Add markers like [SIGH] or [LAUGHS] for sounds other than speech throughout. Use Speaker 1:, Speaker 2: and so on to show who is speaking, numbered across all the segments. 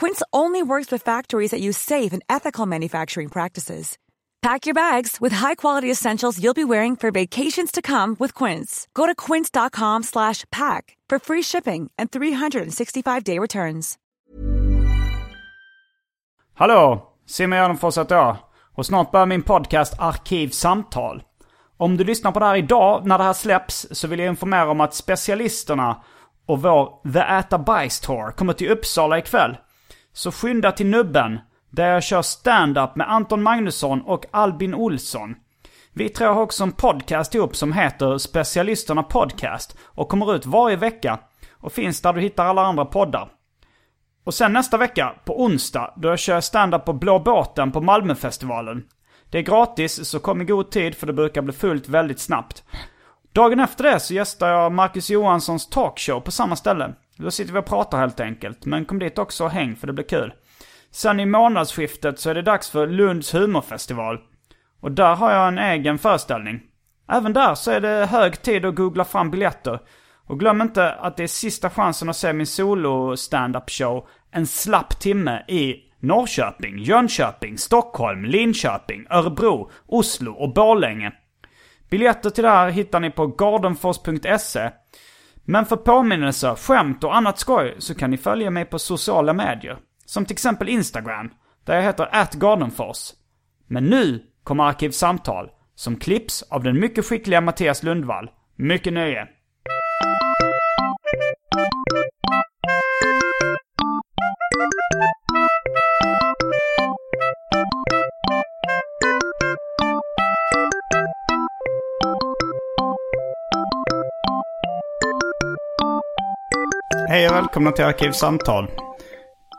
Speaker 1: Quince only works with factories that use safe and ethical manufacturing practices. Pack your bags with high-quality essentials you'll be wearing for vacations to come with Quince. Go to quince.com slash pack for free shipping and 365-day returns.
Speaker 2: Hallå! Simon Gärdenfors heter jag. Och snart börjar min podcast Arkivsamtal. Om du lyssnar på det här idag när det här släpps så vill jag informera om att specialisterna och vår The Äta Bajs Tour kommer till Uppsala ikväll. Så skynda till Nubben, där jag kör stand-up med Anton Magnusson och Albin Olsson. Vi tre har också en podcast ihop som heter Specialisterna Podcast och kommer ut varje vecka och finns där du hittar alla andra poddar. Och sen nästa vecka, på onsdag, då jag kör stand-up på Blå Båten på Malmöfestivalen. Det är gratis, så kom i god tid för det brukar bli fullt väldigt snabbt. Dagen efter det så gästar jag Marcus Johanssons talkshow på samma ställe. Då sitter vi och pratar helt enkelt, men kom dit också och häng för det blir kul. Sen i månadsskiftet så är det dags för Lunds humorfestival. Och där har jag en egen föreställning. Även där så är det hög tid att googla fram biljetter. Och glöm inte att det är sista chansen att se min solo stand-up show en slapp timme i Norrköping, Jönköping, Stockholm, Linköping, Örebro, Oslo och Borlänge. Biljetter till det här hittar ni på gardenfors.se. Men för påminnelser, skämt och annat skoj så kan ni följa mig på sociala medier. Som till exempel Instagram, där jag heter atgardenfors. Men nu kommer Arkivsamtal, som klipps av den mycket skickliga Mattias Lundvall. Mycket nöje! Hej och välkomna till Arkivsamtal.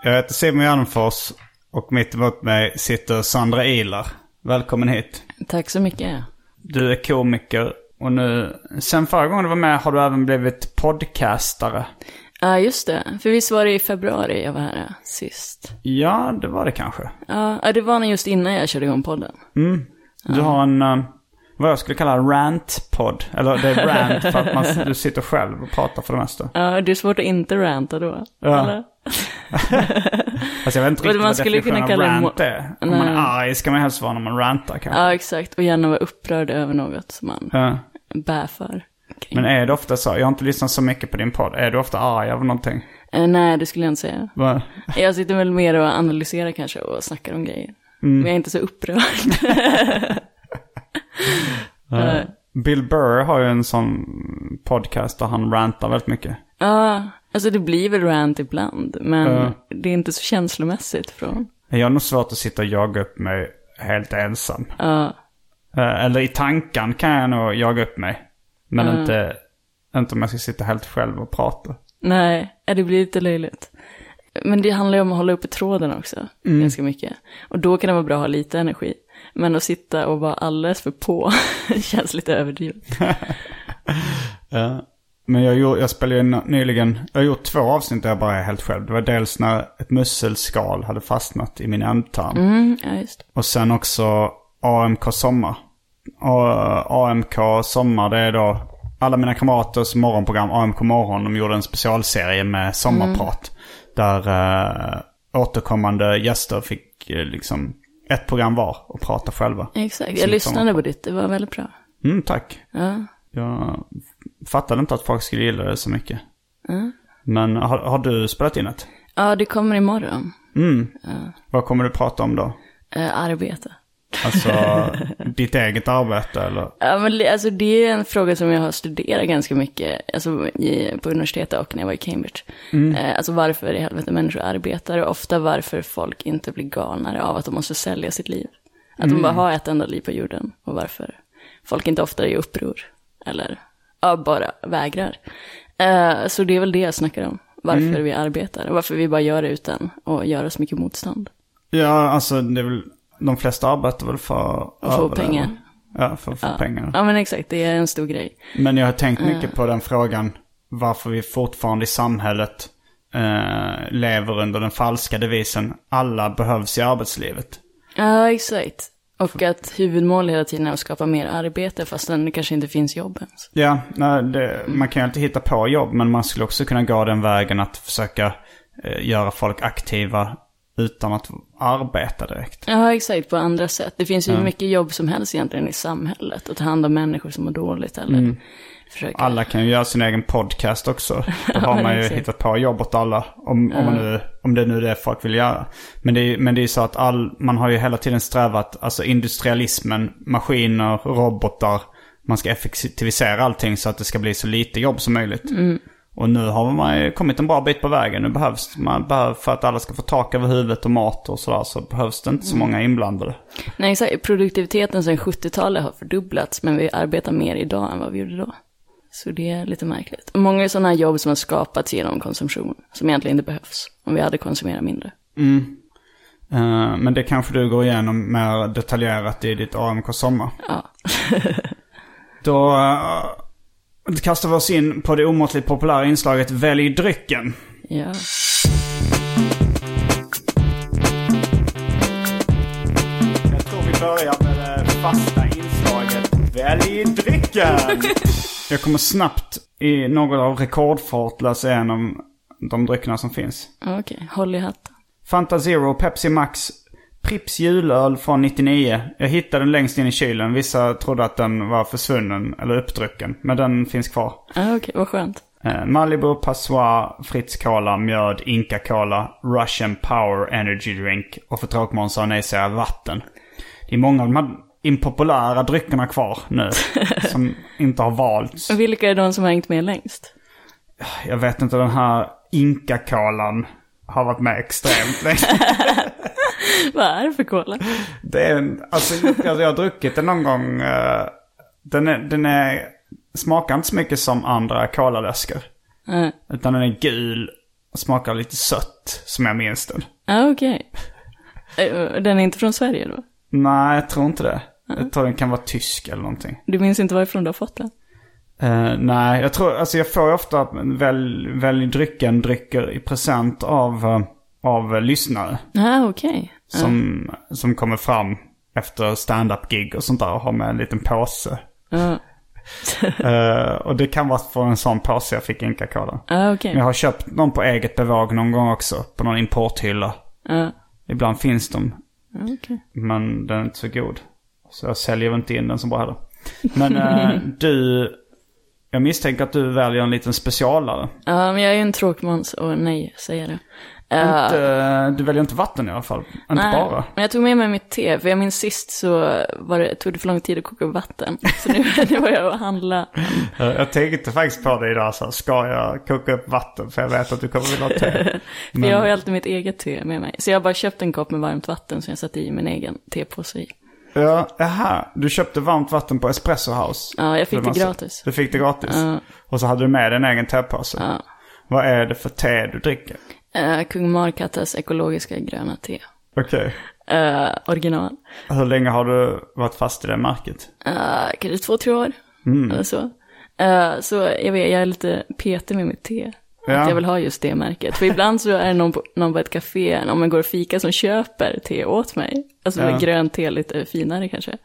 Speaker 2: Jag heter Simon Gärdenfors och mitt emot mig sitter Sandra Ilar. Välkommen hit.
Speaker 3: Tack så mycket.
Speaker 2: Du är komiker och nu, sen förra gången du var med har du även blivit podcastare.
Speaker 3: Ja, just det. För visst var det i februari jag var här sist?
Speaker 2: Ja, det var det kanske.
Speaker 3: Ja, ja, det var nog just innan jag körde igång podden.
Speaker 2: Mm. Du har en, eh, vad jag skulle kalla rant-podd. Eller det är rant för att man, [LAUGHS] du sitter själv och pratar för det mesta.
Speaker 3: Ja, det är svårt att inte ranta då.
Speaker 2: Ja.
Speaker 3: Eller? [LAUGHS] [LAUGHS]
Speaker 2: Fast jag vet inte riktigt
Speaker 3: man skulle kunna kalla
Speaker 2: rant är. Om man är arg ska man helst vara när man rantar kanske.
Speaker 3: Ja, exakt. Och gärna vara upprörd över något som man
Speaker 2: Ja.
Speaker 3: bär för. kring.
Speaker 2: Men är det ofta så? Jag har inte lyssnat så mycket på din podd. Är du ofta arg över någonting?
Speaker 3: Eh, nej, det skulle jag inte säga.
Speaker 2: Va?
Speaker 3: Jag sitter väl mer och analyserar kanske och snackar om grejer. Men jag är inte så upprörd. Eh,
Speaker 2: Bill Burr har ju en sån podcast där han rantar väldigt mycket.
Speaker 3: Ja, alltså det blir väl rant ibland. Men
Speaker 2: Ja.
Speaker 3: det är inte så känslomässigt från.
Speaker 2: Jag har nog svårt att sitta och jaga upp mig helt ensam.
Speaker 3: Ja,
Speaker 2: Eh, Eller i tanken kan jag nog jaga upp mig. Men inte, inte om jag ska sitta helt själv och prata.
Speaker 3: nej, det blir lite löjligt. Men det handlar ju om att hålla uppe tråden också, ganska mycket. Och då kan det vara bra att ha lite energi. Men att sitta och vara alldeles för på [LAUGHS] känns lite överdrivet. [LAUGHS]
Speaker 2: Ja. Men jag, gjorde, jag spelade ju nyligen, jag har gjort två avsnitt där jag bara är helt själv. Det var dels när ett musselskal hade fastnat i min ändtarm.
Speaker 3: Mm, ja, just.
Speaker 2: Och sen också AMK Sommar. Och AMK Sommar det är då alla mina kamraters morgonprogram AMK Morgon. De gjorde en specialserie med sommarprat. Där eh, återkommande gäster fick eh, liksom ett program var och prata själva.
Speaker 3: Exakt, jag lyssnade på ditt, det var väldigt bra.
Speaker 2: Mm, tack.
Speaker 3: Ja,
Speaker 2: Jag fattade inte att folk skulle gilla det så mycket.
Speaker 3: ja.
Speaker 2: Men har, har du spelat in ett?
Speaker 3: ja det kommer imorgon.
Speaker 2: Mm. Vad kommer du prata om då?
Speaker 3: Eh, arbete.
Speaker 2: Alltså ditt eget arbete eller?
Speaker 3: Ja, men alltså, det är en fråga som jag har studerat ganska mycket alltså, i, på universitetet och när jag var i Cambridge. Eh, alltså varför i helvete människor arbetar och ofta varför folk inte blir galnare av att de måste sälja sitt liv. Att de bara har ett enda liv på jorden och varför folk inte ofta är i uppror. Eller ja, bara vägrar. Eh, så det är väl det jag snackar om. Varför vi arbetar och varför vi bara gör det utan att göra så mycket motstånd.
Speaker 2: Ja, alltså det är väl, de flesta arbetar väl för
Speaker 3: Och få pengar.
Speaker 2: Ja, för att få pengar.
Speaker 3: Ja men exakt, det är en stor grej.
Speaker 2: Men jag har tänkt mycket på den frågan. Varför vi fortfarande i samhället eh, lever under den falska devisen alla behövs i arbetslivet.
Speaker 3: Ja, exakt. Och att huvudmålet hela tiden är att skapa mer arbete fastän det kanske inte finns jobb ens.
Speaker 2: Ja, nej, det, man kan ju alltid hitta på jobb men man skulle också kunna gå den vägen att försöka eh, göra folk aktiva utan att arbeta direkt.
Speaker 3: Ja, exakt, på andra sätt. Det finns ju hur mycket jobb som helst egentligen i samhället. Att ta hand om människor som mår dåligt eller försöka...
Speaker 2: Alla kan ju göra sin egen podcast också. Då har [LAUGHS] man ju
Speaker 3: exakt.
Speaker 2: hittat på jobb åt alla. Om, om, man nu, om det nu är det folk vill göra. Men det är, men det är ju så att all, man har ju hela tiden strävat, alltså industrialismen, maskiner, robotar. Man ska effektivisera allting så att det ska bli så lite jobb som möjligt. Och nu har man ju kommit en bra bit på vägen. Nu behövs man behöver, för att alla ska få tak över huvudet och mat och sådär så behövs det inte så många inblandade.
Speaker 3: Nej, exakt. Produktiviteten sedan 70-talet har fördubblats, men vi arbetar mer idag än vad vi gjorde då. Så det är lite märkligt. Många sådana jobb som har skapats genom konsumtion, som egentligen inte behövs, om vi hade konsumerat mindre.
Speaker 2: Eh, men det kanske du går igenom mer detaljerat i ditt AMK Sommar.
Speaker 3: Ja. [LAUGHS]
Speaker 2: Då uh, kastar vi oss in på det omåttligt populära inslaget Välj drycken.
Speaker 3: Ja.
Speaker 2: Jag tror vi börjar med det fasta inslaget Välj drycken. [LAUGHS] Jag kommer snabbt i något av rekordfart läsa igenom de dryckerna som finns.
Speaker 3: Okej, håll i hatten.
Speaker 2: Fanta Zero, Pepsi Max, Pripps julöl från 99. Jag hittade den längst in i kylen. Vissa trodde att den var försvunnen eller uppdrucken. Men den finns kvar.
Speaker 3: Ja, okej, vad skönt.
Speaker 2: Eh, Malibu, Passoir, Fritz Cola, Mjöd, Inca Cola, Russian Power Energy Drink och för tråkmån sa nej säga vatten. Det är många av de här impopulära dryckerna kvar nu. [LAUGHS] som inte har valts.
Speaker 3: Och vilka är de som har hängt med längst?
Speaker 2: Jag vet inte, den här Inca Colan har varit med extremt länge. [LAUGHS] [LAUGHS]
Speaker 3: Vad är det för cola?
Speaker 2: Det är en, alltså jag, jag har druckit den någon gång. eh, den är, den är, smakar inte så mycket som andra colaläskor.
Speaker 3: Ja,
Speaker 2: Utan den är gul och smakar lite sött, som jag minns den.
Speaker 3: ah, okej. Eh, Den är inte från Sverige då?
Speaker 2: Nej, jag tror inte det. Jag tror den kan vara tysk eller någonting.
Speaker 3: Du minns inte varifrån du har fått den?
Speaker 2: Eh, nej, jag tror, alltså jag får ju ofta välj, välj drycken, drycker i present av, eh, av lyssnare.
Speaker 3: Ah, okej.
Speaker 2: Som, som kommer fram efter stand-up gig och sånt där och har med en liten påse.
Speaker 3: Ja, [LAUGHS]
Speaker 2: Eh, och det kan vara från en sån påse jag fick Cola.
Speaker 3: ah, okej.
Speaker 2: Men jag har köpt någon på eget bevåg någon gång också. På någon importhylla.
Speaker 3: Ja,
Speaker 2: Ibland finns de.
Speaker 3: ah, okej.
Speaker 2: Men den är inte så god. Så jag säljer inte in den så bra heller. Men eh, [LAUGHS] du, jag misstänker att du väljer en liten specialare.
Speaker 3: Ja, men jag är ju en tråkmåns och nej, säger det. Eh,
Speaker 2: Inte, du väljer inte vatten i alla fall. Inte
Speaker 3: nej,
Speaker 2: bara.
Speaker 3: Men jag tog med mig mitt te, för jag minns sist så var det, tog det för lång tid att koka upp vatten. Så nu, [LAUGHS] nu var jag och handla.
Speaker 2: Jag tänkte faktiskt på det idag. Så ska jag koka upp vatten? För jag vet att du kommer vilja ha te. [LAUGHS]
Speaker 3: För jag har ju alltid mitt eget te med mig. Så jag har bara köpt en kopp med varmt vatten som jag satte i min egen tepåse i.
Speaker 2: Ja, jaha. Du köpte varmt vatten på Espresso House.
Speaker 3: Ja, jag fick det gratis.
Speaker 2: Du fick det gratis?
Speaker 3: Ja.
Speaker 2: Och så hade du med din egen tepåse?
Speaker 3: Ja.
Speaker 2: Vad är det för te du dricker?
Speaker 3: Uh, Kung Markattas ekologiska gröna te.
Speaker 2: Okej.
Speaker 3: Eh, original.
Speaker 2: Hur länge har du varit fast i det märket?
Speaker 3: Uh, kanske två, tre år.
Speaker 2: Mm.
Speaker 3: Eller så. Eh, så jag vet, jag är lite petig med mitt te.
Speaker 2: Ja.
Speaker 3: Att jag vill ha just det märket. För ibland så är det någon på, någon på ett café, om man går och fika, som köper te åt mig. Alltså
Speaker 2: Ja. Mm.
Speaker 3: grönt te, lite finare kanske.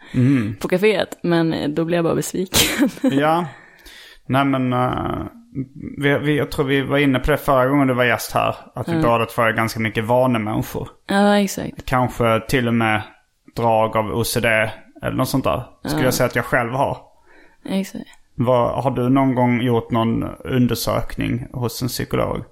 Speaker 3: På caféet. Men eh, då blir jag bara besviken.
Speaker 2: Ja. [LAUGHS] Nej men, eh, vi, vi, jag tror vi var inne på det förra gången du var gäst här. Att vi båda två är ganska mycket vanemänniskor.
Speaker 3: ja, exakt.
Speaker 2: Kanske till och med drag av OCD eller något sånt där. Skulle jag säga att jag själv har.
Speaker 3: exakt.
Speaker 2: Vad, har du någon gång gjort någon undersökning hos en psykolog?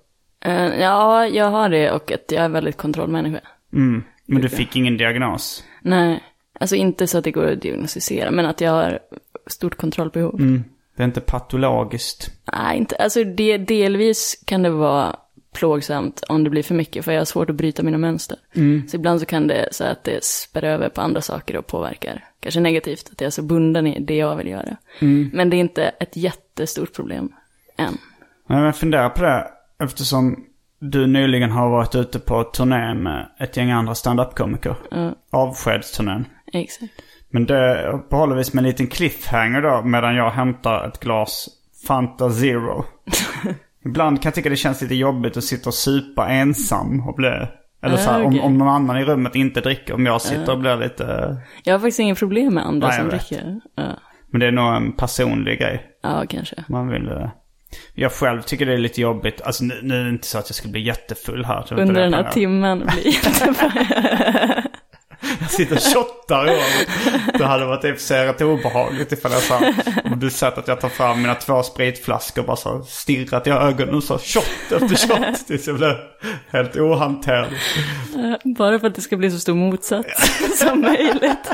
Speaker 3: Eh, ja, jag har det och att jag är väldigt kontrollmänniska.
Speaker 2: Mm. Men du fick ingen diagnos?
Speaker 3: Nej. Alltså inte så att det går att diagnostisera, men att jag har stort kontrollbehov.
Speaker 2: Mm. Det är inte patologiskt.
Speaker 3: Nej, inte, alltså det, delvis kan det vara plågsamt om det blir för mycket, för jag har svårt att bryta mina mönster. Så ibland så kan det så att det spär över på andra saker och påverkar, kanske negativt, att jag är så bunden i det jag vill göra. Men det är inte ett jättestort problem än.
Speaker 2: Men jag funderar på det eftersom du nyligen har varit ute på turné med ett gäng andra standup-komiker.
Speaker 3: Ja,
Speaker 2: Avskedsturnén.
Speaker 3: exakt.
Speaker 2: Men det uppehåller vi med en liten cliffhanger då medan jag hämtar ett glas Fanta Zero. [LAUGHS] Ibland kan jag tycka det känns lite jobbigt att sitta och supa ensam och bli... Eller så här,
Speaker 3: Ah,
Speaker 2: om,
Speaker 3: okej.
Speaker 2: om någon annan i rummet inte dricker, om jag sitter och blir lite...
Speaker 3: Jag har faktiskt inga problem med andra
Speaker 2: Nej,
Speaker 3: som dricker. Ja.
Speaker 2: Men det är nog en personlig grej.
Speaker 3: ja, kanske.
Speaker 2: Man vill... eh, Jag själv tycker det är lite jobbigt. Alltså nu, nu är det inte så att jag ska bli jättefull här. Det
Speaker 3: Under
Speaker 2: det
Speaker 3: den här timmen blir [LAUGHS] jättebra.
Speaker 2: Sitter och shottar rummet. Det hade varit rätt obehagligt ifall jag sa... Om du sett att jag tar fram mina två spritflaskor och bara så stirrat i ögonen och så shot efter shot. Tills jag blev helt ohanterlig.
Speaker 3: Bara för att det ska bli så stor motsats [LAUGHS] som möjligt.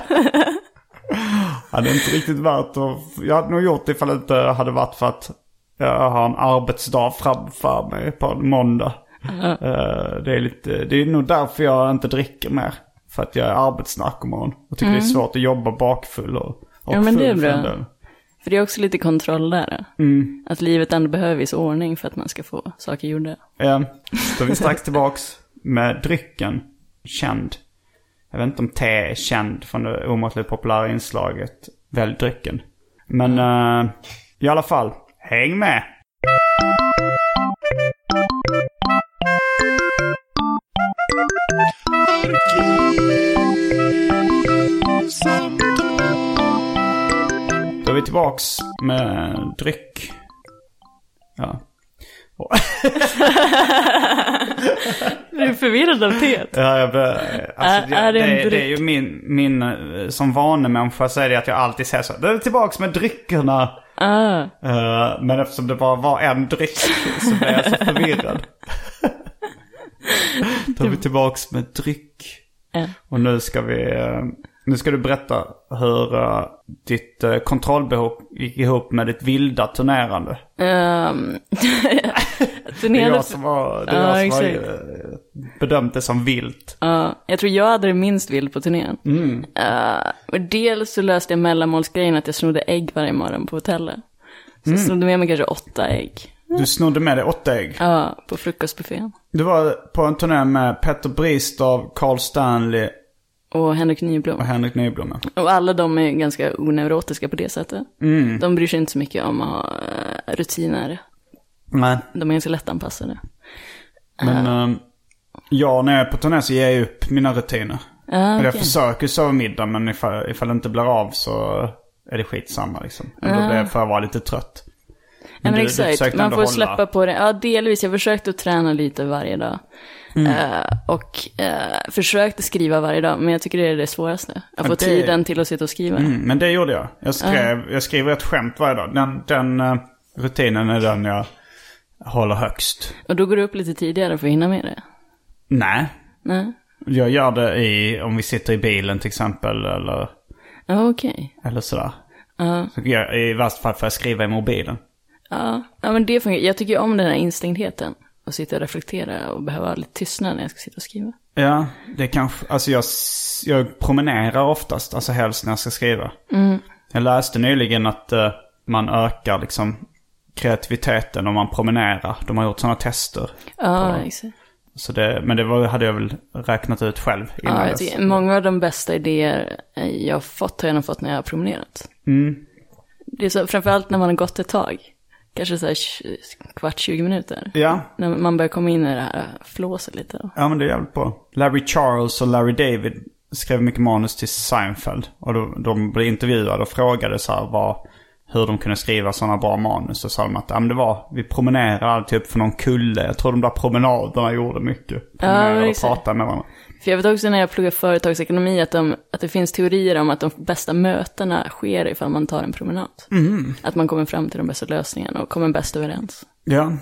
Speaker 2: Ja, det är inte riktigt värt att... Jag hade nog gjort det ifall det inte hade varit för att jag har en arbetsdag framför mig på en måndag. Eh, Det är, lite, det är nog därför jag inte dricker mer. För att jag är arbetsnarkoman och tycker det är svårt att jobba bakfull och, och
Speaker 3: Ja, men det är bra. För det är också lite kontroll där.
Speaker 2: Mm.
Speaker 3: Att livet ändå behöver viss ordning för att man ska få saker gjorda.
Speaker 2: Eh, Då är vi strax tillbaks med drycken. Känd. Jag vet inte om te är känd från det omåttligt populära inslaget Välj drycken. Men eh, i alla fall, häng med! Då är vi tillbaks med dryck. Ja. Och-
Speaker 3: Du är förvirrad av teet.
Speaker 2: Ja, jag blir, alltså,
Speaker 3: Är- är det
Speaker 2: det, det är ju min, min eh, som vanemänniska så är det att jag alltid säger så. Då är vi tillbaks med dryckerna.
Speaker 3: Ah,
Speaker 2: Eh, men eftersom det bara var en dryck så blev jag så förvirrad. [LAUGHS] Då är vi tillbaks med dryck.
Speaker 3: ja.
Speaker 2: Och nu ska vi, eh, nu ska du berätta hur eh, ditt uh, kontrollbehov gick ihop med ditt vilda turnerande.
Speaker 3: Um, [LAUGHS]
Speaker 2: Det är jag som har, det är
Speaker 3: Ja,
Speaker 2: jag som har eh, bedömt det som vilt.
Speaker 3: Ja, jag tror jag hade det minst vild på turnén.
Speaker 2: Mm.
Speaker 3: Och dels så löste jag mellanmålsgrejen att jag snodde ägg varje morgon på hotellet. Så
Speaker 2: Mm.
Speaker 3: jag snodde med mig kanske åtta ägg.
Speaker 2: Du snodde med dig åtta ägg.
Speaker 3: Ja, på frukostbuffén.
Speaker 2: Du var på en turné med Petter Bristav, Carl Stanley
Speaker 3: Och Henrik Nyblom.
Speaker 2: och Henrik Nyblom. ja.
Speaker 3: Och alla de är ganska oneurotiska på det sättet.
Speaker 2: Mm.
Speaker 3: De bryr sig inte så mycket om att ha eh, rutiner.
Speaker 2: Nej,
Speaker 3: De är ganska lättanpassade.
Speaker 2: men ehm, ja, när jag är på turné så ger jag upp mina rutiner.
Speaker 3: Ja,
Speaker 2: Eller Jag försöker sova middag men ifall, ifall det inte blir av så är det skitsamma liksom. Eller då
Speaker 3: Ah.
Speaker 2: blir jag för att vara lite trött.
Speaker 3: Ja, men
Speaker 2: du- du
Speaker 3: exakt,
Speaker 2: försökte
Speaker 3: man får
Speaker 2: hålla-
Speaker 3: släppa på det. Ja, delvis. Jag försökte att träna lite varje dag.
Speaker 2: Mm.
Speaker 3: Eh, och uh, försökte skriva varje dag, men jag tycker det är det svåraste. Att få
Speaker 2: det-
Speaker 3: tiden till att sitta och skriva.
Speaker 2: Mm, men det gjorde jag. Jag, skrev, jag skriver ett skämt varje dag. Den, den eh, rutinen är den jag håller högst.
Speaker 3: Och då går du upp lite tidigare för att hinna med det.
Speaker 2: Nej,
Speaker 3: Nej,
Speaker 2: jag gör det i, om vi sitter i bilen till exempel eller,
Speaker 3: okej.
Speaker 2: eller sådär.
Speaker 3: Ja,
Speaker 2: Så jag, I värsta fall får jag skriva i mobilen.
Speaker 3: Ja. ja, men det fungerar. Jag tycker ju om den här instängdheten. Och sitta och reflektera och behöva lite tystnad när jag ska sitta och skriva.
Speaker 2: Ja, det kanske, alltså jag, jag promenerar oftast, alltså helst när jag ska skriva. Jag läste nyligen att eh, man ökar liksom kreativiteten om man promenerar. De har gjort sådana tester.
Speaker 3: Ja, exakt.
Speaker 2: Så det, men det var, hade jag väl räknat ut själv
Speaker 3: Ja, jag tycker, många av de bästa idéer jag har fått har jag nog fått när jag har promenerat.
Speaker 2: Mm.
Speaker 3: Det är så, framförallt när man har gått ett tag. Kanske så här kvart, 20 minuter.
Speaker 2: Ja,
Speaker 3: När man börjar komma in i det här flåset lite.
Speaker 2: Ja men det är jävligt bra. Larry Charles och Larry David skrev mycket manus till Seinfeld. Och de, de blev intervjuade och frågade så här vad, hur de kunde skriva sådana bra manus. Och sa de att ja, men det var, vi promenerade upp för någon kulle. Jag tror de där promenaderna gjorde mycket. Promenerade och
Speaker 3: exakt.
Speaker 2: pratade med varandra.
Speaker 3: För jag vet också när jag pluggar företagsekonomi att, de, att det finns teorier om att de bästa mötena sker ifall man tar en promenad. Att man kommer fram till de bästa lösningarna och kommer bäst överens.
Speaker 2: Ja,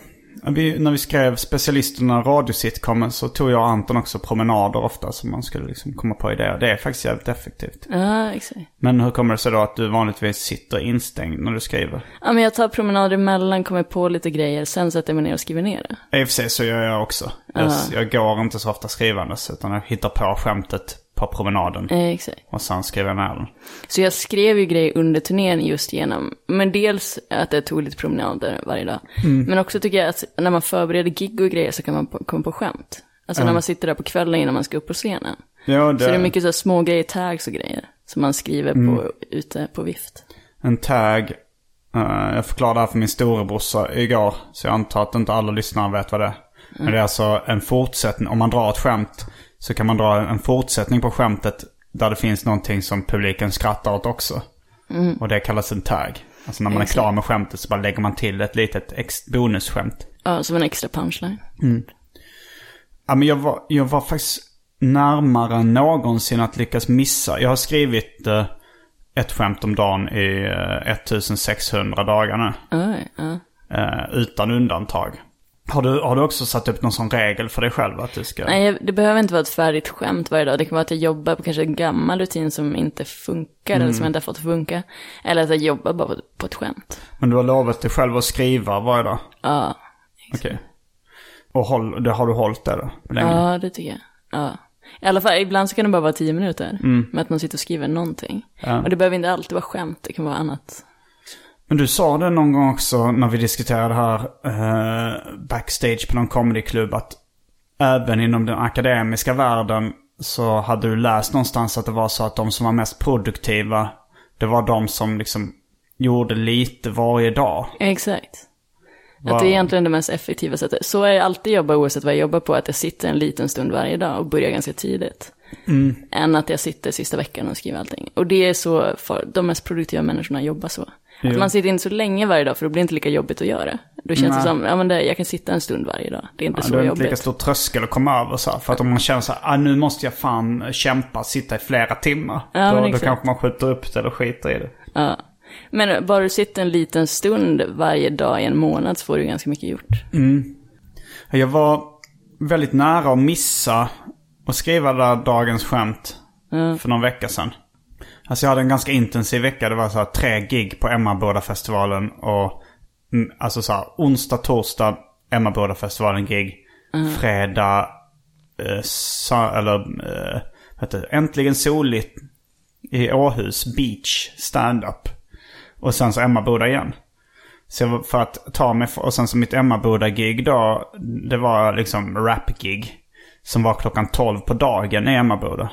Speaker 2: Vi, när vi skrev specialisterna radiositcomen så tog jag och Anton också promenader ofta så man skulle liksom komma på idéer. Det är faktiskt jävligt effektivt.
Speaker 3: Ja, exakt.
Speaker 2: Men hur kommer det sig då att du vanligtvis sitter instängd när du skriver?
Speaker 3: Ja, men jag tar promenader emellan, kommer på lite grejer, sen sätter jag mig ner och skriver ner det.
Speaker 2: I och för sig så gör jag också. Jag, jag går inte så ofta skrivandes utan jag hittar på skämtet på promenaden.
Speaker 3: Eh, exakt.
Speaker 2: Och sen skriver jag ner den.
Speaker 3: Så jag skrev ju grejer under turnén just genom, men dels att jag tog lite promenader varje dag. Men också tycker jag att när man förbereder gig och grejer så kan man komma på skämt. Alltså när man sitter där på kvällen innan man ska upp på scenen.
Speaker 2: Ja, det,
Speaker 3: Så det är mycket så små grejer, tags och grejer. Som man skriver på, ute på vift.
Speaker 2: En tag. eh, jag förklarade det här för min storebrorsa igår. Så jag antar att inte alla lyssnare vet vad det är. Men det är alltså en fortsättning. Om man drar ett skämt så kan man dra en fortsättning på skämtet. Där det finns någonting som publiken skrattar åt också. Och det kallas en tag. Alltså när man är klar med skämtet så bara lägger man till ett litet ex- bonusskämt.
Speaker 3: Ja, som en extra punchline.
Speaker 2: Ja, men jag var, jag var faktiskt närmare än någonsin att lyckas missa. Jag har skrivit eh, ett skämt om dagen i eh, 1600 dagar nu.
Speaker 3: Oj, ja.
Speaker 2: Eh, utan undantag. Har du, har du också satt upp någon sån regel för dig själv att du ska...
Speaker 3: Nej, det behöver inte vara ett färdigt skämt varje dag. Det kan vara att jag jobbar på kanske en gammal rutin som inte funkar, eller som jag inte har fått funka. Eller att jag jobbar bara på, på ett skämt.
Speaker 2: Men du har lovat dig själv att skriva varje dag?
Speaker 3: Ja,
Speaker 2: Okej. Och håll, det har du hållit det då? Länge?
Speaker 3: ja det tycker jag. Ja. I alla fall, ibland så kan det bara vara tio minuter. Med att man sitter och skriver någonting.
Speaker 2: Ja.
Speaker 3: Och det behöver inte alltid vara skämt, det kan vara annat.
Speaker 2: Men du sa det någon gång också när vi diskuterade här eh, backstage på någon comedyklubb att även inom den akademiska världen så hade du läst någonstans att det var så att de som var mest produktiva det var de som liksom gjorde lite varje dag.
Speaker 3: Exakt.
Speaker 2: Vad-
Speaker 3: Att det är egentligen det mest effektiva sättet. Så har jag alltid jobbat oavsett vad jag jobbar på, att jag sitter en liten stund varje dag och börjar ganska tidigt. Än att jag sitter sista veckan och skriver allting. Och det är så, för de mest produktiva människorna jobbar så. Att man sitter inte så länge varje dag för då blir det inte lika jobbigt att göra. Då känns
Speaker 2: Nej.
Speaker 3: det som, ja men det, jag kan sitta en stund varje dag. Det är inte
Speaker 2: Ja,
Speaker 3: så
Speaker 2: det är inte
Speaker 3: jobbigt.
Speaker 2: lika stor tröskel att komma över så här. För att om man känner så här, ah, nu måste jag fan kämpa, sitta i flera timmar.
Speaker 3: Ja,
Speaker 2: då, då kanske man skjuter upp det eller skiter i det.
Speaker 3: Ja. Men bara du sitter en liten stund varje dag i en månad så får du ganska mycket gjort.
Speaker 2: Jag var väldigt nära att missa och skriva det där dagens skämt för någon vecka sedan. Alltså jag hade en ganska intensiv vecka. Det var så här tre gig på Emmaboda-festivalen och mm, alltså så här onsdag, torsdag Emmaboda-festivalen gig. Fredag, eh, sa, eller eh, heter? Äntligen soligt i Åhus Beach stand-up. Och sen så Emmaboda igen. Så för att ta mig, och sen så mitt Emmaboda-gig då, det var liksom rap-gig. Som var klockan 12 på dagen i Emmaboda.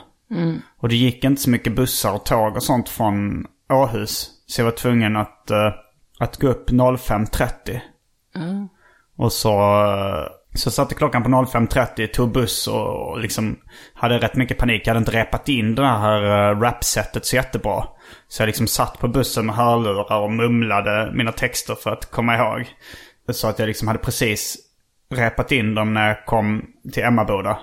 Speaker 2: Och det gick inte så mycket bussar och tåg och sånt från Åhus. Så jag var tvungen att, eh, att gå upp 05.30. Och så, eh, så satte klockan på 05.30, tog buss och, och liksom hade rätt mycket panik. Jag hade inte repat in det här uh, rapsetet så jättebra. Så jag liksom satt på bussen med hörlurar och mumlade mina texter för att komma ihåg. Så att jag liksom hade precis repat in dem när jag kom till Emmaboda.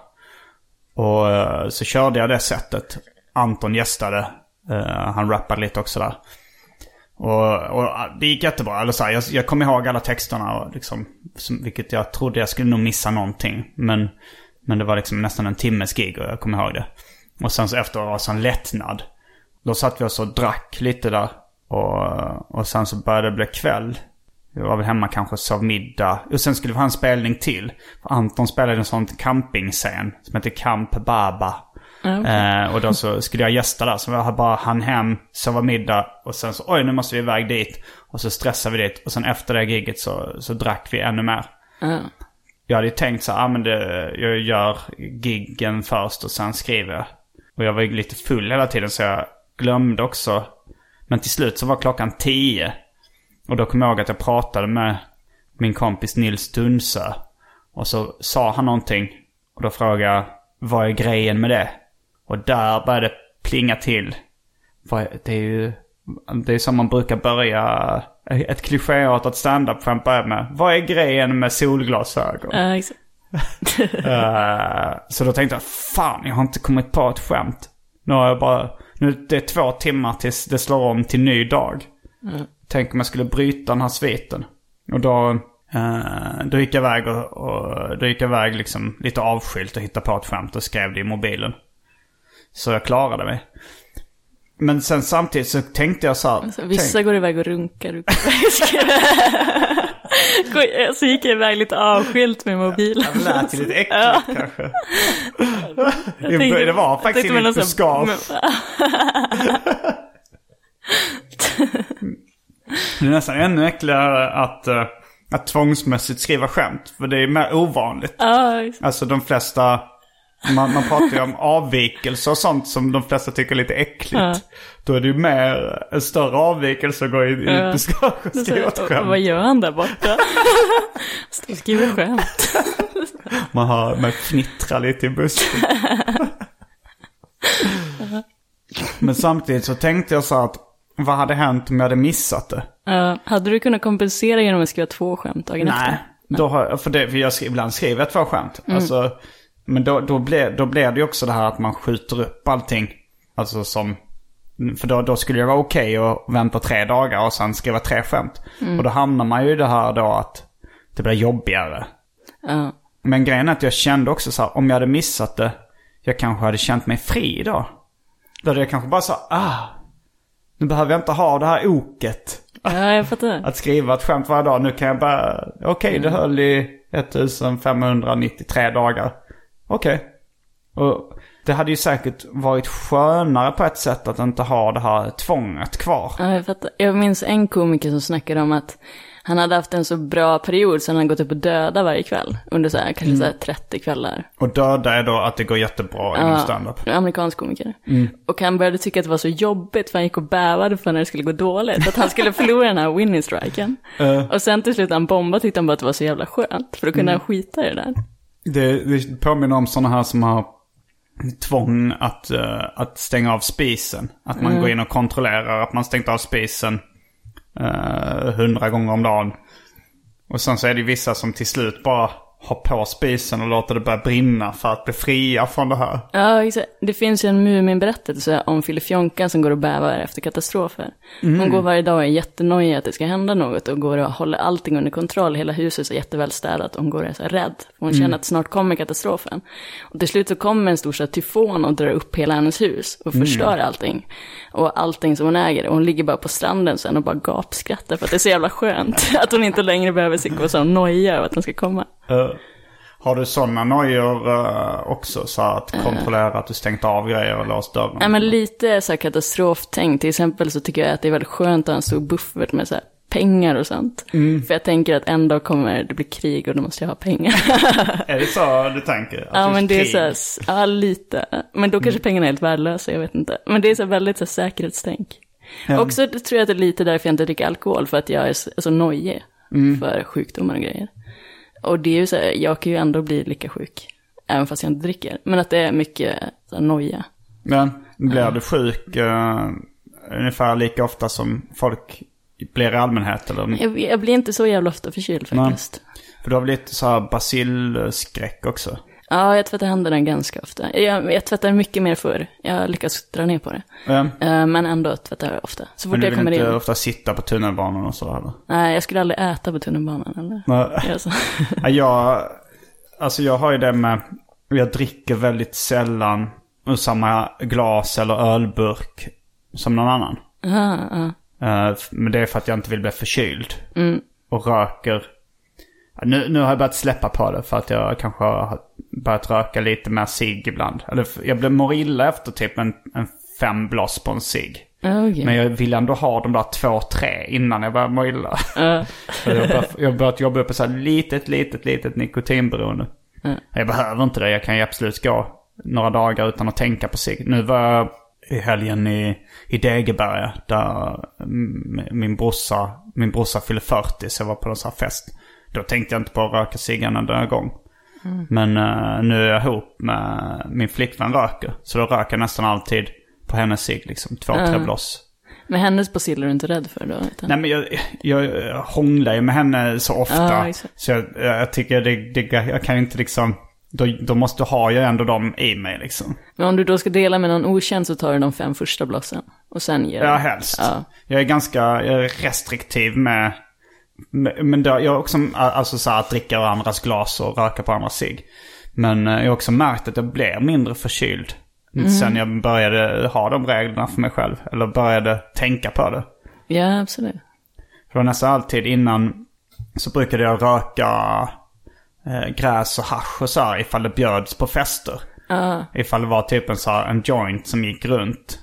Speaker 2: Och eh, så körde jag det sättet. Anton gästade. Eh, han rappade lite också där. Och, och ah, det gick jättebra. Eller så här, jag, jag kom ihåg alla texterna. Och liksom, som, vilket jag trodde jag skulle nog missa någonting. Men, men det var liksom nästan en timmes gig och jag kom ihåg det. Och sen så efter var det en lättnad. Då satt vi oss och drack lite där. Och, och sen så började det bli kväll. Jag var väl hemma kanske och sov middag. Och sen skulle vi ha en spelning till. För Anton spelade en sån campingscen som heter Camp Baba. Eh, och då så skulle jag gästa där. Så jag bara hann hem, sova middag och sen så oj nu måste vi iväg dit. Och så stressade vi dit. Och sen efter det giget så, så drack vi ännu mer.
Speaker 3: Ja.
Speaker 2: Jag hade ju tänkt så här, ah, men det, jag gör giggen först och sen skriver jag. Och jag var ju lite full hela tiden så jag glömde också. Men till slut så var klockan tio. Och då kom jag ihåg att jag pratade med min kompis Nils Dunsö. Och så sa han någonting. Och då frågade jag, vad är grejen med det? Och där började det plinga till. Det är ju, det är som man brukar börja ett klichéartat standup-skämt börjar med. Vad är grejen med solglasögon?
Speaker 3: Ja, exakt. [LAUGHS]
Speaker 2: Eh, så då tänkte jag, fan jag har inte kommit på ett skämt. Nu har jag bara, nu det är två timmar tills det slår om till ny dag. Tänk om jag skulle bryta den här sviten. Och då Eh, då gick jag iväg och, och då gick jag iväg liksom lite avskilt och hittade på ett skämt och skrev det i mobilen. Så jag klarade mig. Men sen samtidigt så tänkte jag så här.
Speaker 3: Alltså, vissa
Speaker 2: tänk,
Speaker 3: går iväg och runkar. [LAUGHS] Går- Så gick jag iväg lite avskilt med mobilen.
Speaker 2: det lät ju lite äckligt kanske.
Speaker 3: tänkte-
Speaker 2: det var faktiskt inget buskage. [LAUGHS] [LAUGHS] Det är nästan ännu äckligare att, eh, att tvångsmässigt skriva skämt. För det är mer ovanligt.
Speaker 3: Ja, exakt.
Speaker 2: Alltså de flesta, man, man pratar ju om avvikelser och sånt som de flesta tycker är lite äckligt.
Speaker 3: Ja.
Speaker 2: Då är det ju mer en större avvikelse att gå i, i ett buskage och skriva ett skämt.
Speaker 3: vad gör han där borta? [LAUGHS] Står och skriver skämt.
Speaker 2: Man hör mig fnittra lite i busken. [LAUGHS] Men samtidigt så tänkte jag så att vad hade hänt om jag hade missat det?
Speaker 3: Ja, hade du kunnat kompensera genom att skriva två skämt dagen
Speaker 2: Nej,
Speaker 3: efter?
Speaker 2: då har för, det, för jag skriver, ibland skriver jag två skämt. Alltså, men då, då, blir, då blir det ju också det här att man skjuter upp allting. Alltså som, för då, då skulle det vara okej att vänta tre dagar och sen skriva tre skämt. Och då hamnar man ju i det här då att det blir jobbigare.
Speaker 3: Ja.
Speaker 2: Men grejen är att jag kände också så här, om jag hade missat det, jag kanske hade känt mig fri då. Då hade jag kanske bara så ah, nu behöver jag inte ha det här oket.
Speaker 3: ja, jag fattar.
Speaker 2: Att skriva ett skämt varje dag. Nu kan jag bara, okej det höll i 1593 dagar. Okej. Och det hade ju säkert varit skönare på ett sätt att inte ha det här tvånget kvar.
Speaker 3: Ja, jag fattar. Jag minns en komiker som snackade om att han hade haft en så bra period så han hade gått upp och döda varje kväll. Under så här, kanske så här 30 kvällar.
Speaker 2: Och döda är då att det går jättebra inom standup.
Speaker 3: en amerikansk komiker. Och han började tycka att det var så jobbigt för han gick och bävade för när det skulle gå dåligt. Att han skulle förlora den här winning striken. [LAUGHS] Och sen till slut han bombade tyckte han bara att det var så jävla skönt. För då kunde han skita i det där.
Speaker 2: Det, det påminner om sådana här som har tvång att, eh, att stänga av spisen. Att man går in och kontrollerar att man stängt av spisen Eh, hundra gånger om dagen. Och sen så är det vissa som till slut bara har på spisen och låter det börja brinna för att bli fria från det här.
Speaker 3: Ja, exakt. Det finns ju en Mumin-berättelse om Filifjonkan som går och bävar efter katastrofer. Hon går varje dag och är jättenojig att det ska hända något och går och håller allting under kontroll. Hela huset är jätteväl städat och hon går och är så rädd. Hon känner att snart kommer katastrofen. Och till slut så kommer en stor så här, tyfon och drar upp hela hennes hus och förstör allting. Och allting som hon äger. Och hon ligger bara på stranden sen och bara gapskrattar för att det är så jävla skönt. [LAUGHS] att hon inte längre behöver sitta och så noja över att den ska komma.
Speaker 2: Eh, har du sådana nojor eh, också? Så att kontrollera att du stängt av grejer och låst dörren?
Speaker 3: Nej men lite så här katastroftänk. Till exempel så tycker jag att det är väldigt skönt att ha en stor buffert med så här pengar och sånt. För jag tänker att en dag kommer det bli krig och då måste jag ha pengar. [LAUGHS]
Speaker 2: Är det så du tänker? Att
Speaker 3: ja men det är
Speaker 2: krig-
Speaker 3: så här, ja lite. Men då kanske pengarna är helt värdelösa, jag vet inte. Men det är så här väldigt så här, säkerhetstänk. Också tror jag att det är lite därför jag inte dricker alkohol, för att jag är så, är så nojig för sjukdomar och grejer. Och det är ju så här, jag kan ju ändå bli lika sjuk, även fast jag inte dricker. Men att det är mycket så här, noja.
Speaker 2: Men blir du sjuk eh, ungefär lika ofta som folk blir i allmänhet? Eller?
Speaker 3: Jag, jag blir inte så jävla ofta förkyld faktiskt.
Speaker 2: För du har väl lite så här basilskräck också?
Speaker 3: Ja, jag tvättar händerna ganska ofta. Jag, jag tvättar mycket mer förr. Jag lyckas dra ner på det.
Speaker 2: Ja.
Speaker 3: Eh, Men ändå tvättar jag ofta. Så fort
Speaker 2: Men du
Speaker 3: jag
Speaker 2: vill
Speaker 3: kommer
Speaker 2: inte
Speaker 3: in.
Speaker 2: ofta sitta på tunnelbanan och så eller?
Speaker 3: Nej, jag skulle aldrig äta på tunnelbanan eller?
Speaker 2: Nej.
Speaker 3: Alltså. [LAUGHS]
Speaker 2: Ja, jag, alltså jag har ju det med, jag dricker väldigt sällan ur samma glas eller ölburk som någon annan.
Speaker 3: Aha.
Speaker 2: Eh, Men det är för att jag inte vill bli förkyld.
Speaker 3: Mm.
Speaker 2: Och röker. Nu, nu har jag börjat släppa på det för att jag kanske har börjat röka lite mer cigg ibland. Eller jag blir mår illa efter typ en, en fem bloss på en cigg.
Speaker 3: Ja, okej.
Speaker 2: Men jag vill ändå ha de där två, tre innan jag börjar må illa. [LAUGHS] Så jag har börjat- jag börjat jobba upp ett så här litet, litet, litet nikotinberoende. Jag behöver inte det. Jag kan ju absolut gå några dagar utan att tänka på cigg. Nu var jag i helgen i, i Degeberga där mm, min brorsa, min brorsa fyllde 40 så jag var på en sån här fest. Då tänkte jag inte på att röka cigg en enda gång. Men eh, nu är jag ihop med min flickvän röker. Så då röker jag nästan alltid på hennes cigg liksom. Två, tre bloss.
Speaker 3: Men hennes baciller är du inte rädd för då? Utan...
Speaker 2: Nej men jag, jag, jag hånglar ju med henne så ofta.
Speaker 3: Ja, exakt.
Speaker 2: så jag, jag tycker det, det, jag kan inte liksom... Då, då måste ha jag ändå dem i mig liksom.
Speaker 3: Men om du då ska dela med någon okänd så tar du de fem första blossen. Och sen ger
Speaker 2: Ja,
Speaker 3: du.
Speaker 2: helst.
Speaker 3: Ja.
Speaker 2: Jag är ganska jag är restriktiv med, Men, det, jag också, alltså så här, att dricka ur andras glas och röka på andras cigg. Men eh, jag har också märkt att jag blir mindre förkyld. Sen jag började ha de reglerna för mig själv. Eller började tänka på det.
Speaker 3: Ja, absolut.
Speaker 2: För det var nästan alltid innan så brukade jag röka eh, gräs och hasch och så här ifall det bjöds på fester.
Speaker 3: Ja,
Speaker 2: Ifall det var typ en, så här, en joint som gick runt.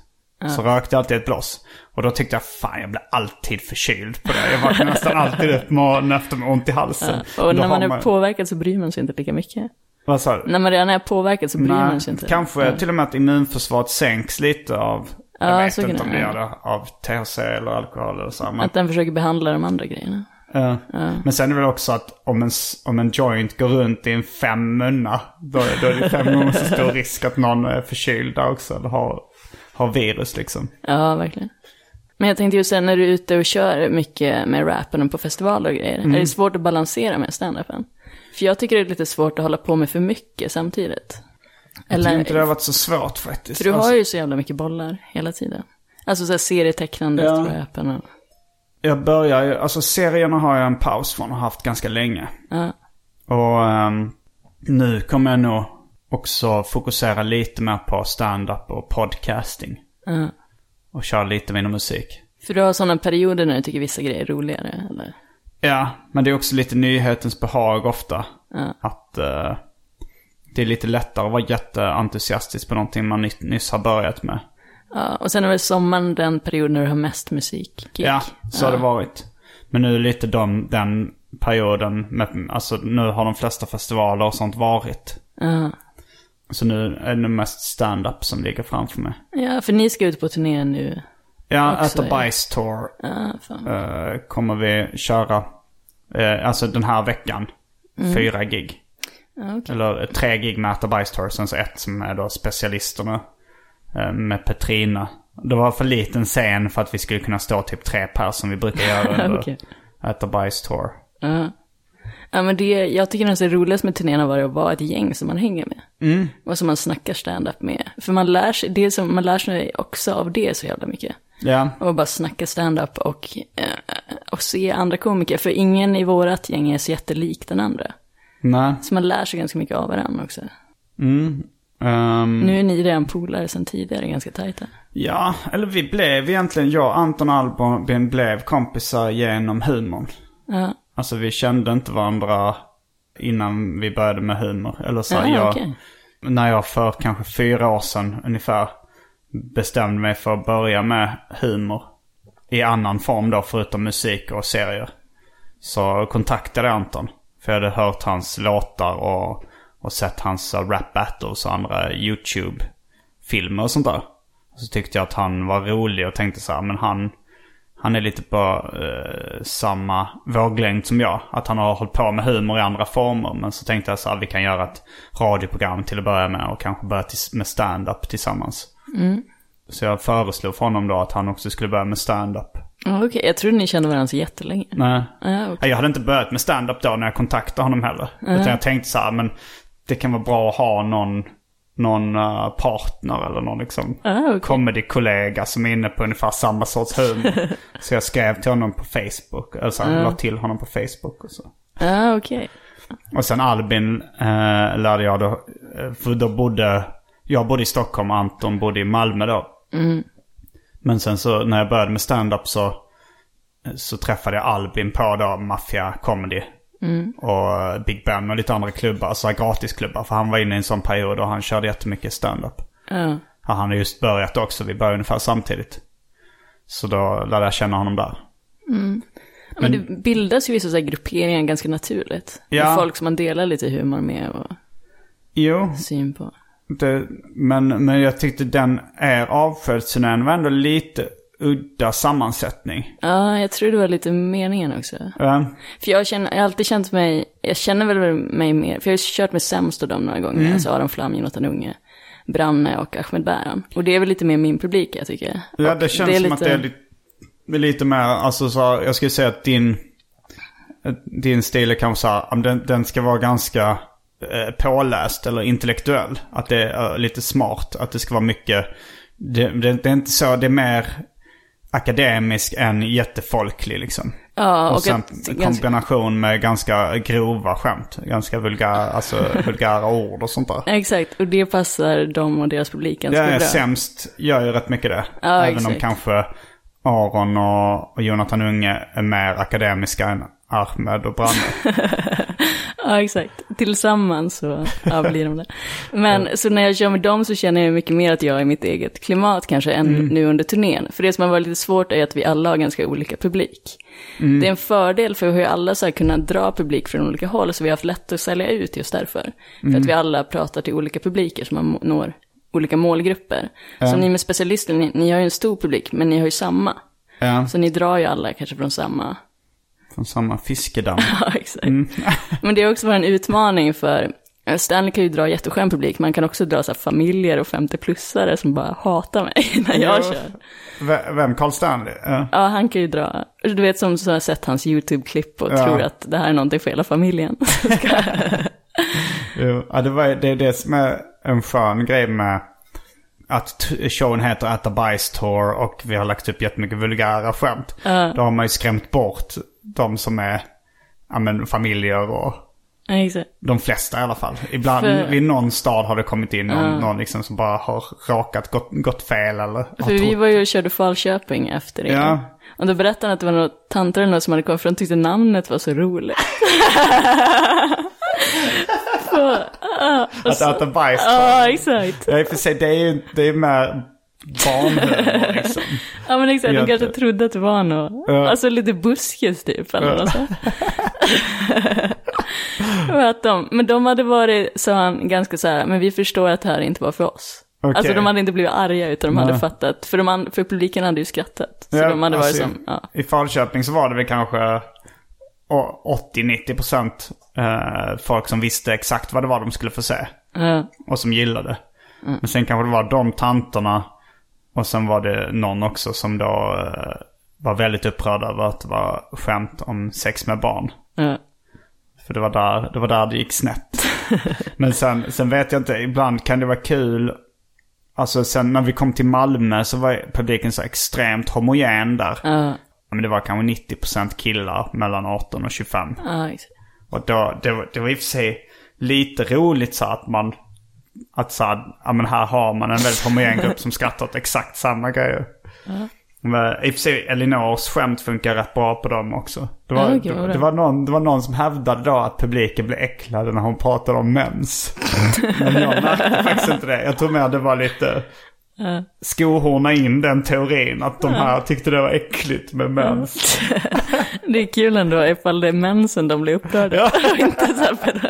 Speaker 2: Så rökte jag alltid ett bloss. Och då tyckte jag fan jag blir alltid förkyld på det. Jag vaknar nästan alltid upp morgonen efter med ont i halsen.
Speaker 3: och
Speaker 2: Då
Speaker 3: när man är påverkad så bryr man sig inte lika mycket.
Speaker 2: Vad sa du?
Speaker 3: När man redan är påverkad så bryr
Speaker 2: Nej,
Speaker 3: man sig inte.
Speaker 2: kanske
Speaker 3: Ja.
Speaker 2: till och med att immunförsvaret sänks lite av...
Speaker 3: Ja,
Speaker 2: jag vet inte om det gör det av THC eller alkohol eller så. Men,
Speaker 3: Att den försöker behandla de andra grejerna.
Speaker 2: Ja. Men sen är det väl också att om en, om en joint går runt i en fem munna, då, är- då är det fem [LAUGHS] gånger så stor risk att någon är förkyld också. Eller har, har virus liksom.
Speaker 3: Ja, verkligen. Men jag tänkte ju sen när du är ute och kör mycket med rappen och på festivaler och grejer.
Speaker 2: Mm.
Speaker 3: Är det svårt att balansera med standupen? För jag tycker det är lite svårt att hålla på med för mycket samtidigt.
Speaker 2: Jag tycker inte det har varit så svårt faktiskt.
Speaker 3: För du har
Speaker 2: Alltså,
Speaker 3: ju så jävla mycket bollar hela tiden. Alltså så här serietecknandet,
Speaker 2: Ja.
Speaker 3: rappen och...
Speaker 2: Jag börjar ju, alltså serierna har jag en paus från och haft ganska länge.
Speaker 3: Ja,
Speaker 2: Och ehm, nu kommer jag nog också fokusera lite mer på stand-up och podcasting.
Speaker 3: ja.
Speaker 2: Och köra lite mindre musik.
Speaker 3: För du har sådana perioder när du tycker vissa grejer är roligare, eller?
Speaker 2: Ja, men det är också lite nyhetens behag ofta.
Speaker 3: Ja.
Speaker 2: Att eh, det är lite lättare att vara jätteentusiastisk på någonting man ny- nyss har börjat med.
Speaker 3: Ja, och sen är väl sommaren den period när du har mest musik.
Speaker 2: Ja, så har det varit. Men nu är lite de, den perioden, med, alltså nu har de flesta festivaler och sånt varit.
Speaker 3: Ja.
Speaker 2: Så nu är det mest stand-up som ligger framför mig.
Speaker 3: ja, för ni ska ut på turné nu.
Speaker 2: Ja,
Speaker 3: Också,
Speaker 2: At the. Bice Tour
Speaker 3: Ja,
Speaker 2: eh, kommer vi köra. eh, alltså den här veckan. Fyra gig.
Speaker 3: Okej.
Speaker 2: Eller tre gig med At the Bice Tour. Sen så ett som är då specialisterna. eh, med Petrina. Det var för liten scen för att vi skulle kunna stå typ tre pers som vi brukar göra [LAUGHS] under
Speaker 3: Okej.
Speaker 2: At the Bice Tour.
Speaker 3: Ja. Men det, jag tycker nästan det roligaste med turnén har varit att vara ett gäng som man hänger med.
Speaker 2: Mm.
Speaker 3: Och som man snackar stand-up med. För man lär sig, det som, man lär sig också av det så jävla mycket.
Speaker 2: Ja,
Speaker 3: Och bara snacka stand-up och, eh, och se andra komiker. För ingen i vårat gäng är så jättelik den andra.
Speaker 2: nej.
Speaker 3: Så man lär sig ganska mycket av varandra också.
Speaker 2: Mm. Ehm,
Speaker 3: Nu är ni redan polare sedan tidigare, ganska tajta.
Speaker 2: Ja, eller vi blev egentligen, jag och Anton Albin blev kompisar genom humorn.
Speaker 3: Ja,
Speaker 2: Alltså vi kände inte varandra innan vi började med humor. Eller så,
Speaker 3: Ja,
Speaker 2: jag,
Speaker 3: okej.
Speaker 2: när jag för kanske fyra år sedan ungefär bestämde mig för att börja med humor. I annan form då, förutom musik och serier. Så kontaktade jag Anton. För jag hade hört hans låtar och, och sett hans rap battles och andra YouTube-filmer och sånt där. Så tyckte jag att han var rolig och tänkte så här, men han, han är lite på eh, samma våglängd som jag. Att han har hållit på med humor i andra former. Men så tänkte jag så här, vi kan göra ett radioprogram till att börja med och kanske börja med stand-up tillsammans. Så jag föreslog för honom då att han också skulle börja med stand-up.
Speaker 3: Okej. Jag trodde ni kände varandra så jättelänge.
Speaker 2: Nej.
Speaker 3: Ja, okej.
Speaker 2: Jag hade inte börjat med stand-up då när jag kontaktade honom heller. Utan jag tänkte så här, men det kan vara bra att ha någon, någon eh, partner eller någon liksom
Speaker 3: Ja, okej.
Speaker 2: comedy-kollega som är inne på ungefär samma sorts humor. [LAUGHS] så jag skrev till honom på Facebook, eller så här, la till honom på Facebook och så.
Speaker 3: Ja, okej.
Speaker 2: Och sen Albin eh, lärde jag då, eh, för då bodde, jag bodde i Stockholm och Anton bodde i Malmö då. Men sen så när jag började med stand-up så, så träffade jag Albin på då Mafia Comedy. Och eh, Big Ben och lite andra klubbar, så här gratisklubbar. För han var inne i en sån period och han körde jättemycket stand-up.
Speaker 3: Ja.
Speaker 2: Ja, han har just börjat också, vi började ungefär samtidigt. Så då lärde jag känna honom där.
Speaker 3: Men det bildas ju vissa så här grupperingar ganska naturligt.
Speaker 2: Ja.
Speaker 3: Med folk som man delar lite humor med och
Speaker 2: Jo,
Speaker 3: syn på.
Speaker 2: det, men, men jag tyckte den är avföljturnén var ändå lite udda sammansättning.
Speaker 3: Ja, jag tror det var lite meningen också.
Speaker 2: Ja,
Speaker 3: För jag, känner, jag har alltid känt mig, jag känner väl mig mer, för jag har kört med Sämst och dem några gånger,
Speaker 2: Mm.
Speaker 3: alltså Aron Flam, Jonathan Unge, Branne och Ahmed Bäran. Och det är väl lite mer min publik jag tycker.
Speaker 2: ja
Speaker 3: Och
Speaker 2: det känns som att det är lite, det lite mer, alltså så, jag skulle säga att din, din stil är kanske så här, den, den ska vara ganska eh, påläst eller intellektuell. Att det är eh, lite smart, att det ska vara mycket, det, det, det är inte så, det är mer akademisk än jättefolklig liksom.
Speaker 3: Ja,
Speaker 2: och,
Speaker 3: och
Speaker 2: sen i
Speaker 3: ganska-
Speaker 2: kombination med ganska grova skämt. Ganska vulgära, alltså [LAUGHS] vulgära ord och sånt där.
Speaker 3: Exakt, och det passar dem och deras publik ganska
Speaker 2: är
Speaker 3: bra.
Speaker 2: sämst, gör ju rätt mycket det.
Speaker 3: Ja,
Speaker 2: Även om
Speaker 3: exakt.
Speaker 2: kanske Aron och, och Jonathan Unge är mer akademiska än Ahmed och Branne. [LAUGHS]
Speaker 3: Ja, exakt. Tillsammans så ja, blir de det. Men så när jag kör med dem så känner jag mycket mer att jag är i mitt eget klimat kanske än nu under turnén. För det som har varit lite svårt är att vi alla har ganska olika publik. Det är en fördel för vi ju alla så här kunnat dra publik från olika håll så vi har haft lätt att sälja ut just därför. För att vi alla pratar till olika publiker som man når olika målgrupper. Så ni med specialister, ni, ni har ju en stor publik men ni har ju samma.
Speaker 2: ja,
Speaker 3: Så ni drar ju alla kanske från samma
Speaker 2: från samma fiskedamm. [LAUGHS]
Speaker 3: Ja, exakt. [LAUGHS] Men det har också varit en utmaning för eh, Stanley kan ju dra jätteskön publik, man kan också dra så här, familjer och 50-plussare som bara hatar mig [LAUGHS] när jag
Speaker 2: Jo.
Speaker 3: kör.
Speaker 2: Vem? Carl Stanley? Ja.
Speaker 3: Ja, han kan ju dra, du vet som så har sett hans YouTube-klipp och
Speaker 2: Ja.
Speaker 3: tror att det här är någonting för hela familjen.
Speaker 2: Jo, ja, det, var, det är det som är en skön grej med att showen heter the Bice Tour och vi har lagt upp jättemycket vulgära skämt. Då har man ju skrämt bort de som är ja, men, familjer och
Speaker 3: exakt.
Speaker 2: de flesta i alla fall. Ibland
Speaker 3: För-
Speaker 2: vid någon stad har det kommit in någon, någon liksom som bara har rakat, gått, gått fel eller
Speaker 3: För vi
Speaker 2: trott-
Speaker 3: var ju och körde Falköping efter det.
Speaker 2: Ja.
Speaker 3: Och då berättade han att det var några tanter eller något som hade kommit fram och tyckte namnet var så roligt. [LAUGHS] Så, ja, och
Speaker 2: Att Bice Tour.
Speaker 3: Ja, exakt.
Speaker 2: Ja, i och för sig det är ju det är mer barnhumor [LAUGHS] liksom.
Speaker 3: Ja men exakt, de kanske trodde att det var något,
Speaker 2: Ja.
Speaker 3: alltså lite buskis typ eller något sånt. [LAUGHS] Att de, men de hade varit, sa han, ganska så här, men vi förstår att det här inte var för oss.
Speaker 2: Okej.
Speaker 3: Alltså de hade inte blivit arga utan de hade
Speaker 2: Nej.
Speaker 3: fattat, för, de, an- för publiken hade ju skrattat. Så
Speaker 2: Ja,
Speaker 3: de hade varit
Speaker 2: alltså,
Speaker 3: som, ja.
Speaker 2: I Falköping så var det väl kanske å- 80-90% eh, folk som visste exakt vad det var de skulle få se.
Speaker 3: ja.
Speaker 2: Och som gillade.
Speaker 3: Mm.
Speaker 2: Men sen kanske det var de tanterna och sen var det någon också som då eh, var väldigt upprörd över att det var skämt om sex med barn.
Speaker 3: ja.
Speaker 2: För det var där det, var där det gick snett. [LAUGHS] Men sen, sen vet jag inte, ibland kan det vara kul. Alltså sen när vi kom till Malmö så var publiken så extremt homogen där.
Speaker 3: Ja,
Speaker 2: Men det var kanske 90% killar mellan 18 och 25.
Speaker 3: ja, exakt.
Speaker 2: Och då, det, var, det var i och för sig lite roligt så att man... Att så här, ja men här har man en väldigt homogen [LAUGHS] grupp som skrattar åt exakt samma grejer. Men i och för sig, Elinors skämt funkar rätt bra på dem också. Det var,
Speaker 3: vad
Speaker 2: det, det, var någon, det var någon som hävdade då att publiken blev äcklade när hon pratade om mens. [LAUGHS] Men jag märkte faktiskt inte det. Jag tror mer det var lite skohorna in den teorin. Att de här tyckte det var äckligt med mens. [LAUGHS]
Speaker 3: Det är kul ändå ifall det är mensen de blir upprörda.
Speaker 2: Ja.
Speaker 3: Och inte så här för...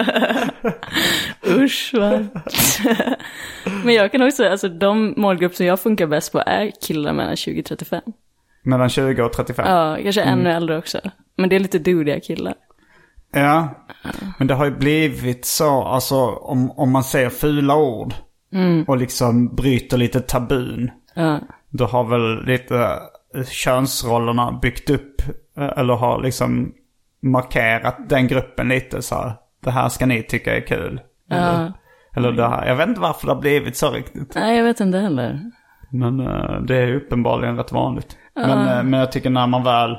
Speaker 3: [LAUGHS] Usch va. [LAUGHS] Men jag kan också, alltså de målgrupper som jag funkar bäst på är killar mellan 20 och 35.
Speaker 2: Mellan 20 och 35.
Speaker 3: Ja, kanske ännu äldre också. Men det är lite dudiga killar.
Speaker 2: Ja, men det har ju blivit så, alltså om, om man säger fula ord och liksom bryter lite tabun.
Speaker 3: Ja,
Speaker 2: Då har väl lite eh, könsrollerna byggt upp, eh, eller har liksom markerat den gruppen lite så här. Det här ska ni tycka är kul. Eller, eller det här. Jag vet inte varför det har blivit så riktigt.
Speaker 3: nej jag vet inte heller.
Speaker 2: Men eh, det är uppenbarligen rätt vanligt. Men, eh, men jag tycker när man väl,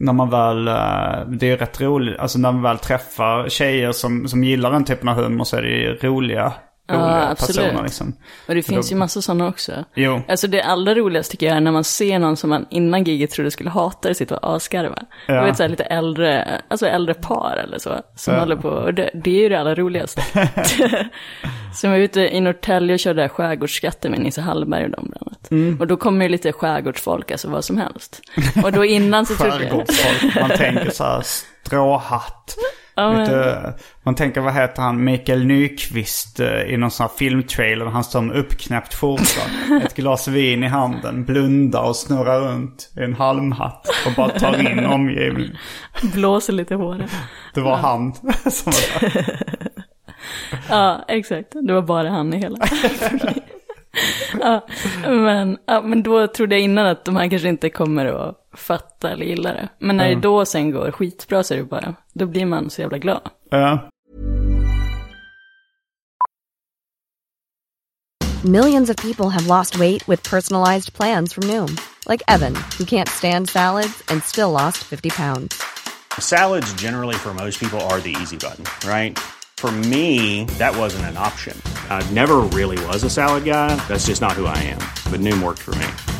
Speaker 2: när man väl, eh, det är rätt roligt, alltså när man väl träffar tjejer som, som gillar den typen av humor så är det ju roliga, roliga
Speaker 3: absolut.
Speaker 2: personer liksom.
Speaker 3: Och det finns ju massa sådana också.
Speaker 2: Jo.
Speaker 3: Alltså det allra roligaste tycker jag är när man ser någon som man innan giget trodde skulle hata det, sitta och asgarva.
Speaker 2: Ja.
Speaker 3: Jag vet så här lite äldre, alltså äldre par eller så, som
Speaker 2: Ja.
Speaker 3: håller på, och det, det är ju det allra roligaste. [LAUGHS] [LAUGHS] jag var ute i Norrtälje och körde skärgårdsskatten med Nisse Hallberg och dem bland annat.
Speaker 2: Mm.
Speaker 3: Och då kommer ju lite skärgårdsfolk, alltså vad som helst. Och då innan så trodde jag...
Speaker 2: Skärgårdsfolk, man tänker så här stråhatt.
Speaker 3: Ja, men-
Speaker 2: Lite, man tänker vad heter han, Mikael Nyqvist eh, i någon sån här filmtrailer. Han står med uppknäppt skjorta, [LAUGHS] ett glas vin i handen, blundar och snurrar runt i en halmhatt och bara tar in omgivningen. [LAUGHS]
Speaker 3: Blåser lite i håret.
Speaker 2: Det var han [LAUGHS] som var där.
Speaker 3: Ja, exakt. Det var bara han i hela. ja, men, ja, men då trodde jag innan att de här kanske inte kommer att fatta eller gilla det. Men när det då sen går skitbra så är det bara, då blir man så jävla glad.
Speaker 2: Ja.
Speaker 4: Millions of people have lost weight with personalized plans from Noom, like Evan, who can't stand salads and still lost 50 pounds.
Speaker 5: Salads, generally, for most people, are the easy button, right? For me, that wasn't an option. I never really was a salad guy. That's just not who I am. But Noom worked for me.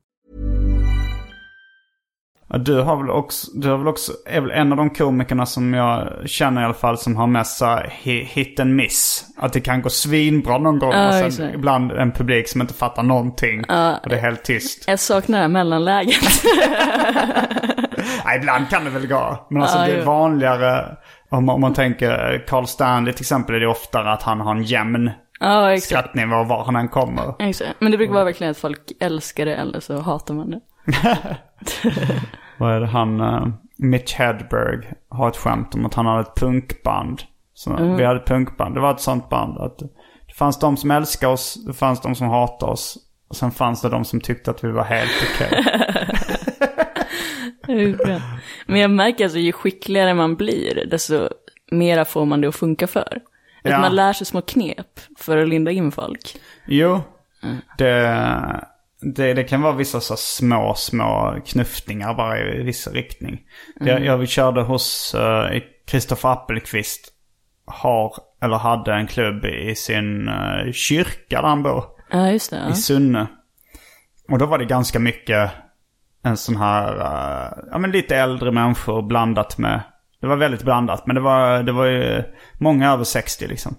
Speaker 2: Du har väl också, du har väl också, är väl en av de komikerna som jag känner i alla fall som har mest så hit and miss. Att det kan gå svinbra någon gång
Speaker 3: Ja,
Speaker 2: och sen
Speaker 3: exakt.
Speaker 2: ibland en publik som inte fattar någonting. Och det är helt tyst.
Speaker 3: Jag saknar det här mellanläget. [LAUGHS]
Speaker 2: Nej, ibland kan det väl gå. Men alltså
Speaker 3: Ja,
Speaker 2: det är vanligare. Om man, om man tänker Carl Stanley till exempel är det oftare att han har en jämn
Speaker 3: ja, exakt.
Speaker 2: skrattnivå var han än kommer.
Speaker 3: exakt. Men det brukar vara verkligen att folk älskar det eller så hatar man det. [LAUGHS]
Speaker 2: Vad är det han, uh, Mitch Hedberg har ett skämt om att han hade ett punkband. Så Vi hade ett punkband, det var ett sånt band. Att det fanns de som älskade oss, det fanns de som hatade oss. Och sen fanns det de som tyckte att vi var helt okej. [LAUGHS] [LAUGHS]
Speaker 3: Bra. Men jag märker alltså ju skickligare man blir, desto mera får man det att funka för. Att
Speaker 2: Ja.
Speaker 3: man lär sig små knep för att linda in folk.
Speaker 2: Jo, det, det, det kan vara vissa så små, små knuffningar bara i viss riktning. Jag, jag körde hos uh, Kristoffer Appelqvist. Har, eller hade en klubb i sin uh, kyrka där han bor.
Speaker 3: Ja, just det.
Speaker 2: i
Speaker 3: Ja.
Speaker 2: Sunne. Och då var det ganska mycket en sån här, eh, ja men lite äldre människor blandat med, det var väldigt blandat. Men det var, det var ju många över 60 liksom.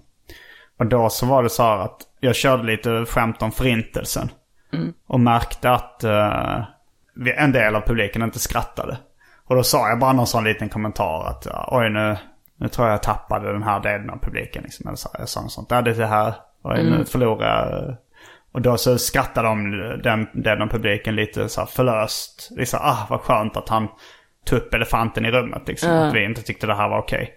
Speaker 2: Och då så var det så här att jag körde lite skämt om förintelsen. Och märkte att vi- en del av publiken inte skrattade. Och då sa jag bara någon sån liten kommentar att oj nu, nu tror jag jag tappade den här delen av publiken. Liksom. Eller så, jag sa något sånt. Ja det är det här, oj nu förlorar jag. Och då så skrattade de den delen av publiken lite så här förlöst. Liksom, ah vad skönt att han tog upp elefanten i rummet liksom. Att vi inte tyckte det här var okej.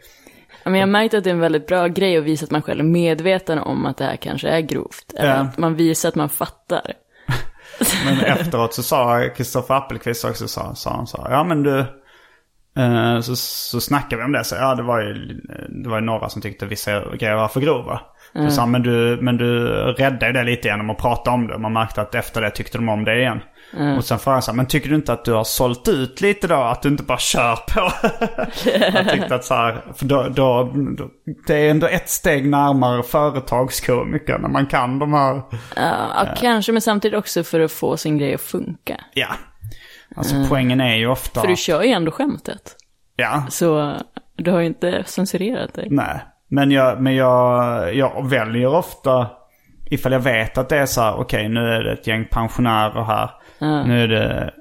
Speaker 3: Ja, men jag märkte att det är en väldigt bra grej att visa att man själv är medveten om att det här kanske är grovt. Eller
Speaker 2: Ja.
Speaker 3: att man visar att man fattar.
Speaker 2: Men efteråt så sa Kristoffer Appelqvist också, sa, sa han så ja men du, eh, så, så snackade vi om det. Så, ja det var ju, det var ju några som tyckte vissa grejer var för grova. Så sa men du, men du räddade det lite genom att prata om det. Man märkte att efter det tyckte de om det igen. Och sen frågade jag så här, men tycker du inte att du har sålt ut lite då? Att du inte bara kör på? [LAUGHS] jag tyckte att så här, för då, då, då, det är ändå ett steg närmare företagskomiker när man kan de här
Speaker 3: Ja, ja, kanske, men samtidigt också för att få sin grej att funka.
Speaker 2: Ja. Alltså poängen är ju ofta...
Speaker 3: För du kör ju ändå skämtet.
Speaker 2: Ja,
Speaker 3: Så du har ju inte censurerat dig.
Speaker 2: nej. Men jag, men jag, jag väljer ofta, ifall jag vet att det är så här, okej nu är det ett gäng pensionärer här. Nu är det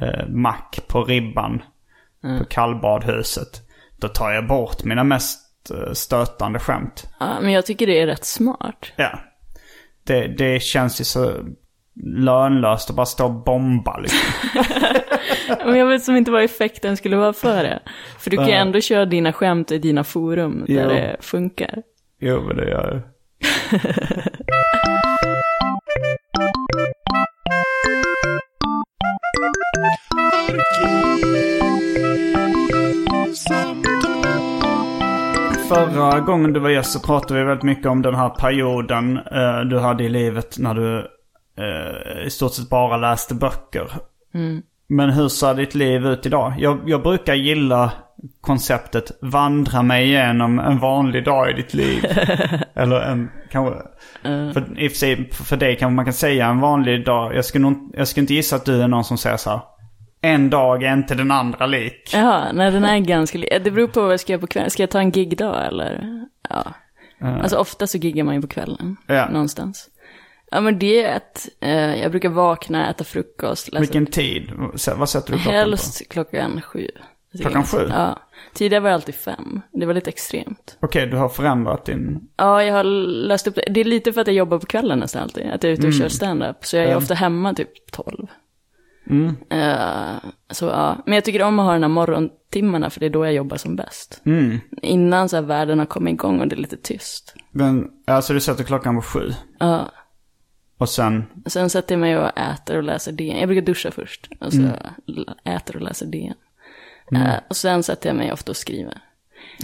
Speaker 2: eh, mack på ribban på kallbadhuset. Då tar jag bort mina mest eh, stötande skämt.
Speaker 3: Ja, men jag tycker det är rätt smart.
Speaker 2: Ja. Det, det känns ju så lönlöst att bara stå och bomba liksom. [LAUGHS]
Speaker 3: Men jag vet som inte vad effekten skulle vara för det. För du kan ju ändå köra dina skämt i dina forum där
Speaker 2: Jo.
Speaker 3: det funkar.
Speaker 2: Jo, men det gör jag. [LAUGHS] Förra gången du var gäst så pratade vi väldigt mycket om den här perioden eh, du hade i livet när du eh, i stort sett bara läste böcker. Men hur ser ditt liv ut idag? Jag, jag brukar gilla konceptet vandra mig igenom en vanlig dag i ditt liv. [LAUGHS] Eller en, kanske, för, i och för, sig, för dig kanske man kan säga en vanlig dag. Jag skulle, nog, jag skulle inte gissa att du är någon som säger så här. En dag är inte den andra lik.
Speaker 3: Jaha, nej den är ganska li- Det beror på vad jag ska göra på kvällen. Ska jag ta en gigdag eller? Ja. Alltså ofta så giggar man ju på kvällen.
Speaker 2: Ja.
Speaker 3: Någonstans. Ja men det är att eh, jag brukar vakna, äta frukost, läsa
Speaker 2: Vilken tid? Vad sätter du klockan
Speaker 3: Helst klockan sju.
Speaker 2: Klockan sju?
Speaker 3: Ja. Tidigare var det alltid fem. Det var lite extremt.
Speaker 2: på? Okej, du har förändrat din...
Speaker 3: Ja, jag har löst upp det. Det är lite för att jag jobbar på kvällen nästan alltid. Att jag är ute och kör stand-up. Så jag är ofta hemma typ tolv. Eh, så ja, men jag tycker om att ha de här morgontimmarna för det är då jag jobbar som bäst. Innan så här världen har kommit igång och det är lite tyst.
Speaker 2: Men, alltså du sätter klockan på sju.
Speaker 3: Ja,
Speaker 2: Och sen,
Speaker 3: sen sätter jag mig och äter och läser DN. Jag brukar duscha först. Och så l- äter och läser DN. Eh, och sen sätter jag mig ofta och skriver.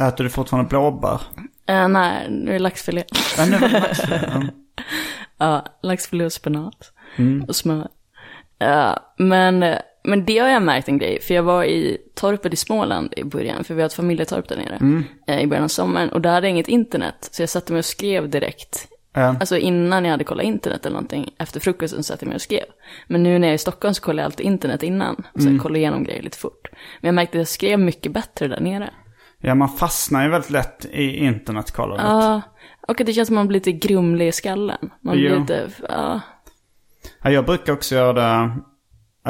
Speaker 2: äter du fortfarande blåbär?
Speaker 3: Eh, nej, nu är det laxfilé.
Speaker 2: Ja, nu var det det. [LAUGHS] Ja.
Speaker 3: Laxfilé och spenat. Och smör. Ja, men, eh, men det har jag märkt en grej. För jag var i torpet i Småland i början. För vi har ett familjetorp där nere. eh, I början av sommaren. Och där hade jag inget internet. Så jag satte mig och skrev direkt.
Speaker 2: Ja.
Speaker 3: Alltså innan jag hade kollat internet eller någonting. Efter frukosten satte jag mig och skrev. Men nu när jag är i Stockholm så kollar jag alltid internet innan. Så jag kollar igenom grejer lite fort. Men jag märkte att jag skrev mycket bättre där nere.
Speaker 2: ja, man fastnar ju väldigt lätt i internetkollandet.
Speaker 3: Ja, och det känns som att man blir lite grumlig i skallen. Man blir
Speaker 2: Jo.
Speaker 3: lite, ja.
Speaker 2: Ja, jag brukar också göra det.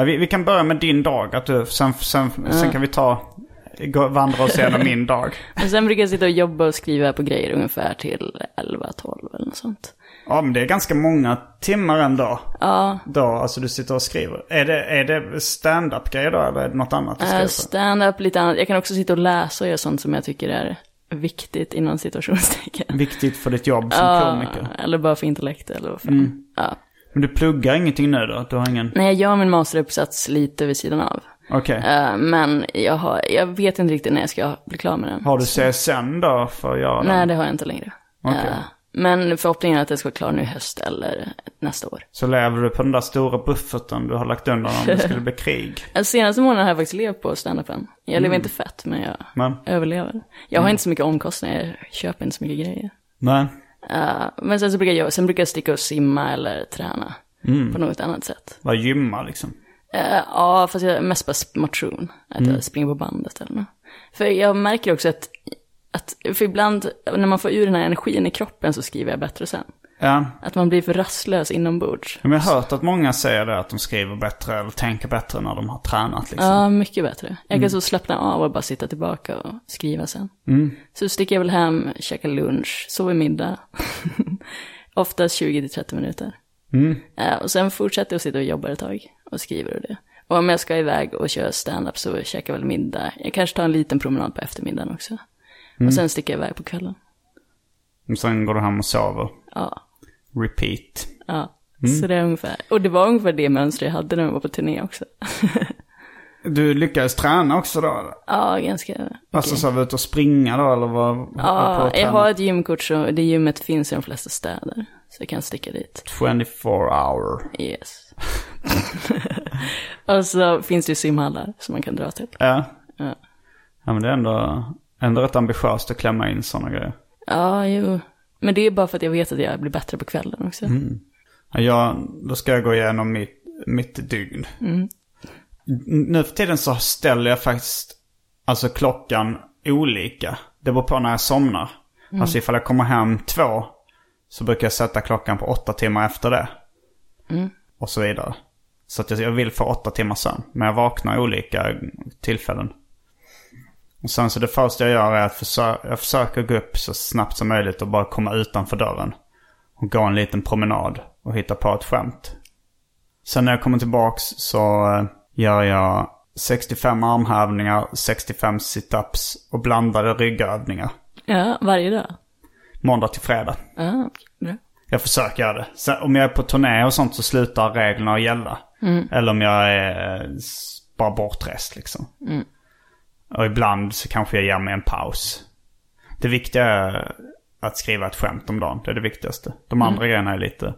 Speaker 2: Vi, vi kan börja med din dag. Att du, sen, sen, sen kan vi ta, gå, vandra oss igenom [LAUGHS] min dag.
Speaker 3: Men sen brukar jag sitta och jobba och skriva på grejer ungefär till 11-12 eller något sånt.
Speaker 2: Ja, men det är ganska många timmar ändå.
Speaker 3: Ja,
Speaker 2: Då, alltså du sitter och skriver. Är det, är det stand-up grejer då eller är det något annat du
Speaker 3: äh,
Speaker 2: skriver?
Speaker 3: stand-up, lite annat. Jag kan också sitta och läsa och göra sånt som jag tycker är viktigt inom situationstecken.
Speaker 2: Viktigt för ditt jobb som
Speaker 3: Ja,
Speaker 2: komiker.
Speaker 3: eller bara för intellekt eller vad fan.
Speaker 2: Mm.
Speaker 3: Ja.
Speaker 2: Men du pluggar ingenting nu då? Du har ingen...
Speaker 3: Nej, jag gör min masteruppsats lite vid sidan av.
Speaker 2: Okej.
Speaker 3: Eh, men jag, har, jag vet inte riktigt när jag ska bli klar med den.
Speaker 2: Har du CSN då för att göra
Speaker 3: Nej,
Speaker 2: den?
Speaker 3: det har jag inte längre.
Speaker 2: Okej.
Speaker 3: Eh, men förhoppningen är att jag ska vara klar nu i höst eller nästa år.
Speaker 2: Så lever du på den där stora bufferten du har lagt undan om det skulle bli krig? [LAUGHS]
Speaker 3: Den senaste månaden har jag faktiskt levt på standupen. Jag
Speaker 2: Mm.
Speaker 3: lever inte fett, men jag
Speaker 2: Men,
Speaker 3: överlever. Jag har inte så mycket omkostnader, jag köper inte så mycket grejer.
Speaker 2: nej.
Speaker 3: Eh, men sen så brukar jag, sen brukar jag sticka och simma eller träna.
Speaker 2: Mm.
Speaker 3: På något annat sätt.
Speaker 2: Bara gymma liksom.
Speaker 3: Eh, ja, fast jag mest bara motion. Att
Speaker 2: Mm.
Speaker 3: jag springer på bandet eller något. För jag märker också att, att, för ibland när man får ur den här energin i kroppen så skriver jag bättre sen.
Speaker 2: Ja.
Speaker 3: Att man blir för rastlös inombords.
Speaker 2: Men jag har hört att många säger det, att de skriver bättre eller tänker bättre när de har tränat liksom.
Speaker 3: Ja, mycket bättre. Jag
Speaker 2: Mm.
Speaker 3: kan så slappna av och bara sitta tillbaka och skriva sen. Så sticker jag väl hem, käkar lunch, sover middag. [LAUGHS] Oftast 20-30 minuter.
Speaker 2: Mm.
Speaker 3: Eh, och sen fortsätter jag att sitta och jobba ett tag och skriver och det. Och om jag ska iväg och köra stand-up så käkar jag väl middag. Jag kanske tar en liten promenad på eftermiddagen också.
Speaker 2: Mm.
Speaker 3: Och sen sticker jag iväg på kvällen.
Speaker 2: Och sen går du hem och sover.
Speaker 3: Ja,
Speaker 2: Repeat.
Speaker 3: ja.
Speaker 2: Mm.
Speaker 3: Så det är ungefär. Och det var ungefär det mönster jag hade när jag var på turné också. [LAUGHS]
Speaker 2: Du lyckades träna också då?
Speaker 3: ja, ganska
Speaker 2: Alltså så var ute och springa då eller vad?
Speaker 3: Ja, jag har ett gymkort så det gymmet finns i de flesta städer. Så jag kan sticka dit.
Speaker 2: 24 hour.
Speaker 3: Yes. [LAUGHS] och så finns det ju simhallar som man kan dra till.
Speaker 2: Ja.
Speaker 3: Ja.
Speaker 2: Ja men det är ändå, ändå rätt ambitiöst att klämma in sådana grejer.
Speaker 3: Ja, jo. Men det är bara för att jag vet att jag blir bättre på kvällen också.
Speaker 2: Mm. Ja, då ska jag gå igenom mitt, mitt dygn. N- Nu för tiden så ställer jag faktiskt alltså klockan olika. Det beror på när jag somnar. Alltså ifall jag kommer hem två så brukar jag sätta klockan på åtta timmar efter det. Och så vidare. Så att jag, jag vill få åtta timmar sömn. Men jag vaknar olika tillfällen. Och sen så det första jag gör är att försö- jag försöker gå upp så snabbt som möjligt och bara komma utanför dörren. Och gå en liten promenad och hitta på ett skämt. Sen när jag kommer tillbaks så eh, gör jag 65 armhävningar, 65 situps och blandade ryggövningar.
Speaker 3: Ja, varje dag.
Speaker 2: Måndag till fredag.
Speaker 3: Ja, bra.
Speaker 2: Jag försöker göra det. Sen, om jag är på turné och sånt så slutar reglerna att gälla. Eller om jag är eh, bara bortrest liksom. Och ibland så kanske jag ger mig en paus. Det viktiga är att skriva ett skämt om dagen. Det är det viktigaste. De andra grejerna är lite...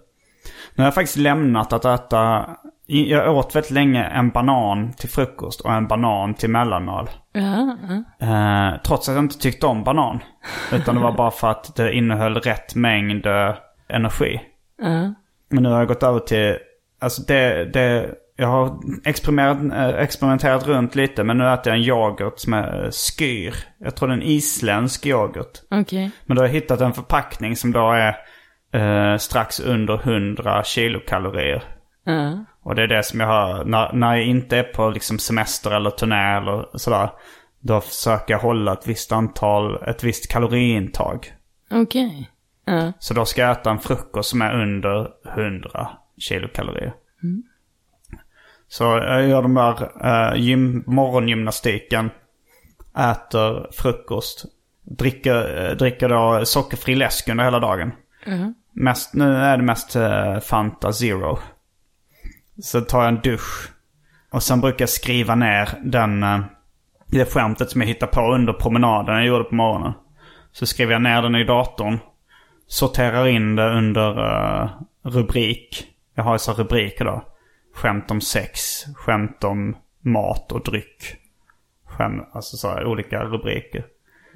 Speaker 2: Nu har jag faktiskt lämnat att äta... Jag åt väldigt länge en banan till frukost och en banan till mellanmål.
Speaker 3: Ja.
Speaker 2: Eh, trots att jag inte tyckte om banan. Utan det var bara för att det innehöll rätt mängd eh, energi.
Speaker 3: ja.
Speaker 2: Men nu har jag gått över till, alltså det, det jag har experimenterat, eh, experimenterat runt lite men nu äter jag en yoghurt som är skyr. Jag tror det är en isländsk yoghurt.
Speaker 3: Okej.
Speaker 2: Men då har jag hittat en förpackning som då är eh, strax under 100 kilokalorier.
Speaker 3: Ja.
Speaker 2: Och det är det som jag har, när, när jag inte är på liksom semester eller turné eller sådär. Då försöker jag hålla ett visst antal, ett visst kaloriintag.
Speaker 3: Okej. Ja.
Speaker 2: Så då ska jag äta en frukost som är under 100 kilokalorier. Så jag gör de där uh, gym, morgongymnastiken. Äter frukost. Dricker, eh, dricker då sockerfri läsk under hela dagen. Mest, nu är det mest eh, Fanta Zero. Så tar jag en dusch. Och sen brukar jag skriva ner den, uh, det skämtet som jag hittade på under promenaden jag gjorde på morgonen. Så skriver jag ner den i datorn. Sorterar in det under eh, rubrik. Jag har ju så rubriker då. Skämt om sex, skämt om mat och dryck. Skämt, alltså så här, olika rubriker.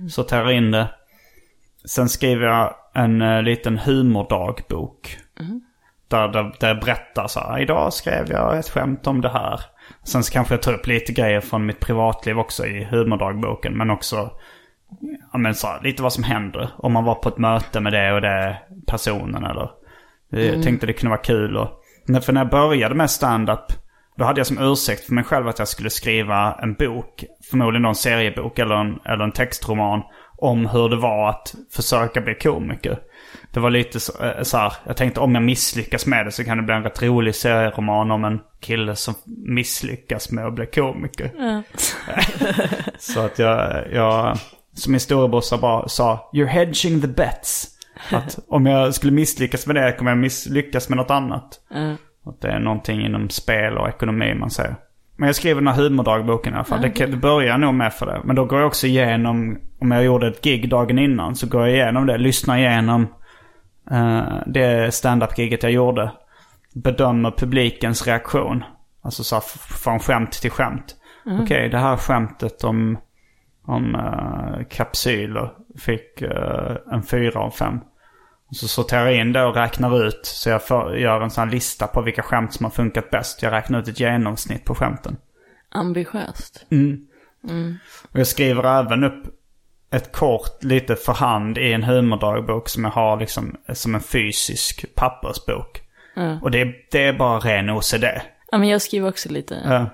Speaker 2: Sorterar in det. Sen skriver jag en uh, liten humordagbok. Där, där, där jag berättar så här, idag skrev jag ett skämt om det här. Sen så kanske jag tar upp lite grejer från mitt privatliv också i humordagboken. Men också ja, men så här, lite vad som händer. Om man var på ett möte med det och det personen eller. Jag tänkte det kunde vara kul. Men för när jag började med stand-up. Då hade jag som ursäkt för mig själv att jag skulle skriva en bok. Förmodligen en seriebok eller en, eller en textroman. Om hur det var att försöka bli komiker. Det var lite så, eh, så här, jag tänkte om jag misslyckas med det så kan det bli en rätt rolig serieroman om en kille som misslyckas med att bli komiker. [LAUGHS] Så att jag, jag som min storebror sa, bara, sa, you're hedging the bets. Att om jag skulle misslyckas med det kommer jag misslyckas med något annat. Att det är någonting inom spel och ekonomi man säger. Men jag skriver den här humordagboken i alla fall. Det, kan- det börjar nog med för det. Men då går jag också igenom, om jag gjorde ett gig dagen innan, så går jag igenom det. Lyssnar igenom uh, det stand-up-giget jag gjorde. Bedömer publikens reaktion. Alltså så här, från skämt till skämt. Okej, det här skämtet om, om uh, kapsyler fick uh, en fyra av fem. Så sorterar jag in det och räknar ut. Så jag får, gör en sån här lista på vilka skämt som har funkat bäst. Jag räknar ut ett genomsnitt på skämten.
Speaker 3: Ambitiöst.
Speaker 2: Och jag skriver även upp ett kort lite för hand i en humordagbok som jag har liksom som en fysisk pappersbok. Och det, det är bara ren OCD.
Speaker 3: Ja, men jag skriver också lite.
Speaker 2: Ja.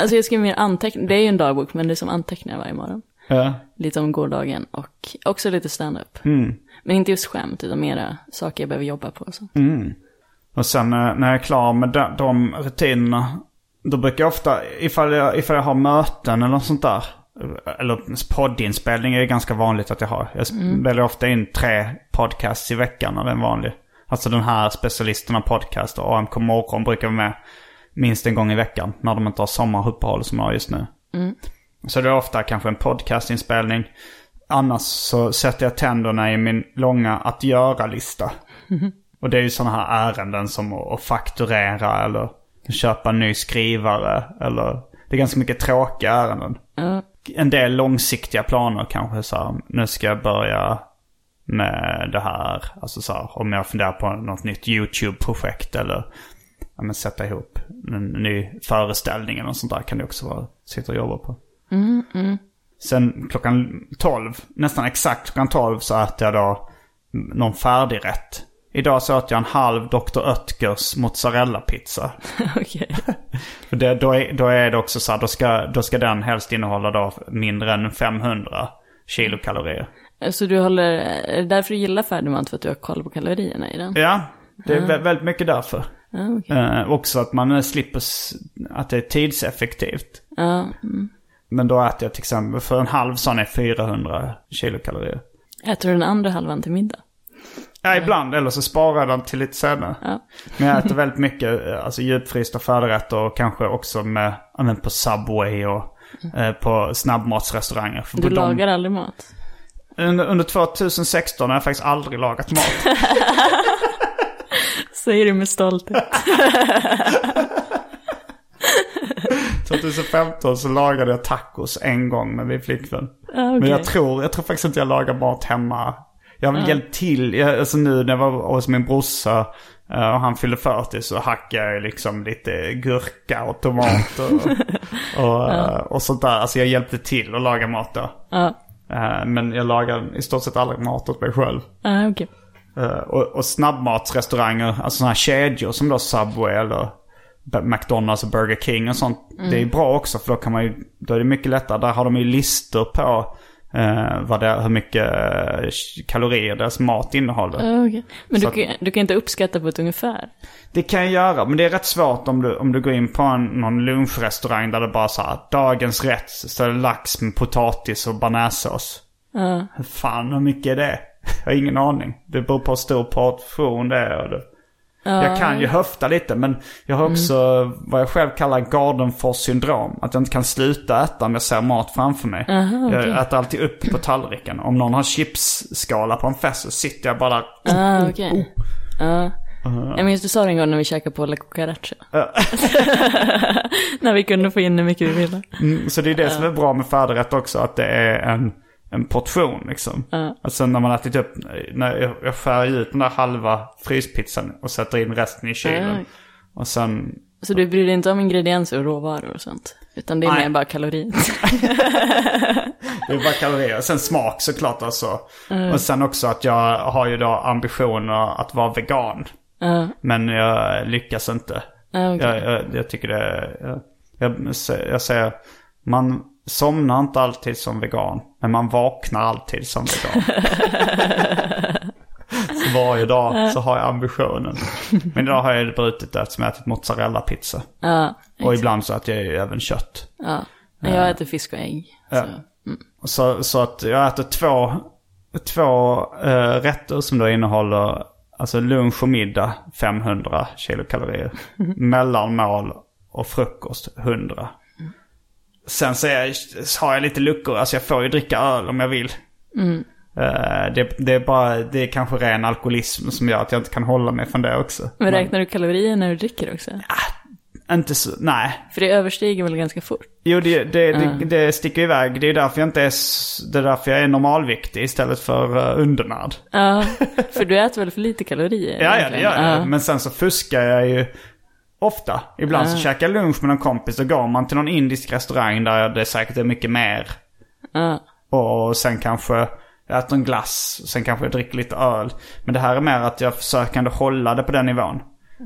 Speaker 3: Alltså jag skriver mer anteckningar. Det är ju en dagbok, men det är som anteckningar varje morgon.
Speaker 2: Ja.
Speaker 3: Lite om gårdagen och också lite stand-up. Men inte just skämt, utan mera saker jag behöver jobba på. och Så.
Speaker 2: Och sen eh, när jag är klar med de, de rutinerna. Då brukar jag ofta, ifall jag, ifall jag har möten eller något sånt där. Eller poddinspelning är ganska vanligt att jag har. Jag väljer ofta in tre podcasts i veckan är en vanlig. Alltså den här specialisterna podcast och AMK Morgon brukar vara med minst en gång i veckan. När de inte har sommaruppehåll som jag har just nu. Så det är ofta kanske en podcastinspelning. Annars så sätter jag tänderna i min långa att göra-lista. Och det är ju sådana här ärenden som att fakturera eller köpa en ny skrivare. Eller det är ganska mycket tråkiga ärenden. En del långsiktiga planer kanske så här, nu ska jag börja med det här. Alltså så här, om jag funderar på något nytt YouTube-projekt eller ja, men sätta ihop en ny föreställning eller något sånt där kan det också vara sitta och jobba på. Sen klockan 12, nästan exakt klockan 12 så äter jag då någon färdigrätt. Idag så åt jag en halv Dr. Oetkers mozzarella-pizza. [LAUGHS]
Speaker 3: Okej. [LAUGHS]
Speaker 2: Det, då, är, då är det också så här, då ska, då ska den helst innehålla då mindre än 500 kilokalorier.
Speaker 3: Så du håller, är det därför du gillar färdigmat? För att du har koll på kalorierna i den?
Speaker 2: Ja, det är vä- väldigt mycket därför.
Speaker 3: Ja, okej.
Speaker 2: Eh, också att man slipper, att det är tidseffektivt.
Speaker 3: Ja, mm.
Speaker 2: Men då äter jag till exempel, för en halv sån är 400 kilokalorier.
Speaker 3: Äter du den andra halvan till middag?
Speaker 2: Ja, ibland. Eller så sparar jag den till lite senare.
Speaker 3: Ja.
Speaker 2: Men jag äter väldigt mycket eh, alltså, djupfrysta färdigrätter och kanske också med, men på Subway och eh, på snabbmatsrestauranger. För
Speaker 3: Du lagar aldrig mat?
Speaker 2: Under, under 2016 har jag faktiskt aldrig lagat mat. [LAUGHS]
Speaker 3: Säger det med stolthet. [LAUGHS]
Speaker 2: 2015 så lagade jag tacos en gång med min flickvän.
Speaker 3: Ah, okej.
Speaker 2: Men jag tror, jag tror faktiskt inte jag lagar mat hemma. Jag har väl hjälpt till. Jag, alltså nu när jag var hos min brorsa eh, och han fyllde 40 så hackade jag liksom lite gurka och tomater och, [LAUGHS] och, eh, och sånt där. Alltså jag hjälpte till att laga mat då. Eh, Men jag lagar i stort sett aldrig mat åt mig själv.
Speaker 3: ah.
Speaker 2: Eh, och, och snabbmatsrestauranger, alltså sådana här kedjor som då Subway eller McDonalds och Burger King och sånt. Det är bra också för då kan man ju, då är det mycket lättare. Där har de ju listor på eh, vad det är, hur mycket eh, kalorier deras mat innehåller.
Speaker 3: Ah, okej. Men
Speaker 2: Så
Speaker 3: du kan, du kan inte uppskatta på ett ungefär?
Speaker 2: Det kan jag göra, men det är rätt svårt om du, om du går in på en, någon lunchrestaurang där det bara så här, dagens rätt, så är det lax med potatis och bearnaisesås. Hur fan, hur mycket är det? [LAUGHS] Jag har ingen aning. Det beror på hur stor portion det är. Och det. Jag kan ju höfta lite men jag har också vad jag själv kallar Gardenfors syndrom. Att jag inte kan sluta äta om jag ser mat framför mig. Jag äter alltid upp på tallriken. Om någon har chipsskala på en fest så sitter jag bara där.
Speaker 3: Ah, okej. Ja. Jag minns du sa det en gång när vi käkade på La Cucaracha. [LAUGHS] [LAUGHS] när vi kunde få in hur mycket vi ville.
Speaker 2: Mm, Så det är det som är bra med färdigrätt också. Att det är en, en portion liksom. Att sen när man ätit upp, när jag, jag skär ut den där halva fryspizzan och sätter in resten i kylen.
Speaker 3: Ah.
Speaker 2: Och sen
Speaker 3: Så du bryr dig inte om ingredienser och råvaror och sånt? Utan det är
Speaker 2: Nej.
Speaker 3: mer bara kalorier? [LAUGHS]
Speaker 2: Det är bara kalorier. Sen smak såklart alltså. Och sen också att jag har ju då ambitioner att vara vegan.
Speaker 3: Ja,
Speaker 2: Men jag lyckas inte.
Speaker 3: okej.
Speaker 2: Jag, jag, jag tycker det... Jag, jag, jag säger, man somnar inte alltid som vegan. Men man vaknar alltid som vegan. [LAUGHS] så varje dag så har jag ambitionen. Men idag har jag brutit det eftersom jag ätit mozzarella-pizza.
Speaker 3: Ja,
Speaker 2: Och ibland så att jag ju även kött.
Speaker 3: ja. Jag äter fisk och ägg. Så.
Speaker 2: Så, så att jag äter två, två eh, rätter som då innehåller alltså lunch och middag 500 kilokalorier. [LAUGHS] Mellanmål och frukost 100. Sen så, jag, har jag lite luckor, alltså jag får ju dricka öl om jag vill. Eh, det, det är bara, det är kanske ren alkoholism som gör att jag inte kan hålla mig från det också.
Speaker 3: Men räknar du kalorier när du dricker också?
Speaker 2: Inte så, nej.
Speaker 3: För det överstiger väl ganska fort?
Speaker 2: Jo, det, det, det, det sticker iväg. Det är därför jag inte är, det är därför jag är normalviktig istället för uh, undernärd.
Speaker 3: Ja, [LAUGHS] för du äter väl för lite kalorier?
Speaker 2: Ja, ja, det gör jag.
Speaker 3: Ja.
Speaker 2: Men sen så fuskar jag ju ofta. Ibland så käkar jag lunch med någon kompis. Då går man till någon indisk restaurang där det säkert är mycket mer. Och sen kanske jag äter en glass. Sen kanske jag dricker lite öl. Men det här är mer att jag försöker ändå hålla det på den nivån.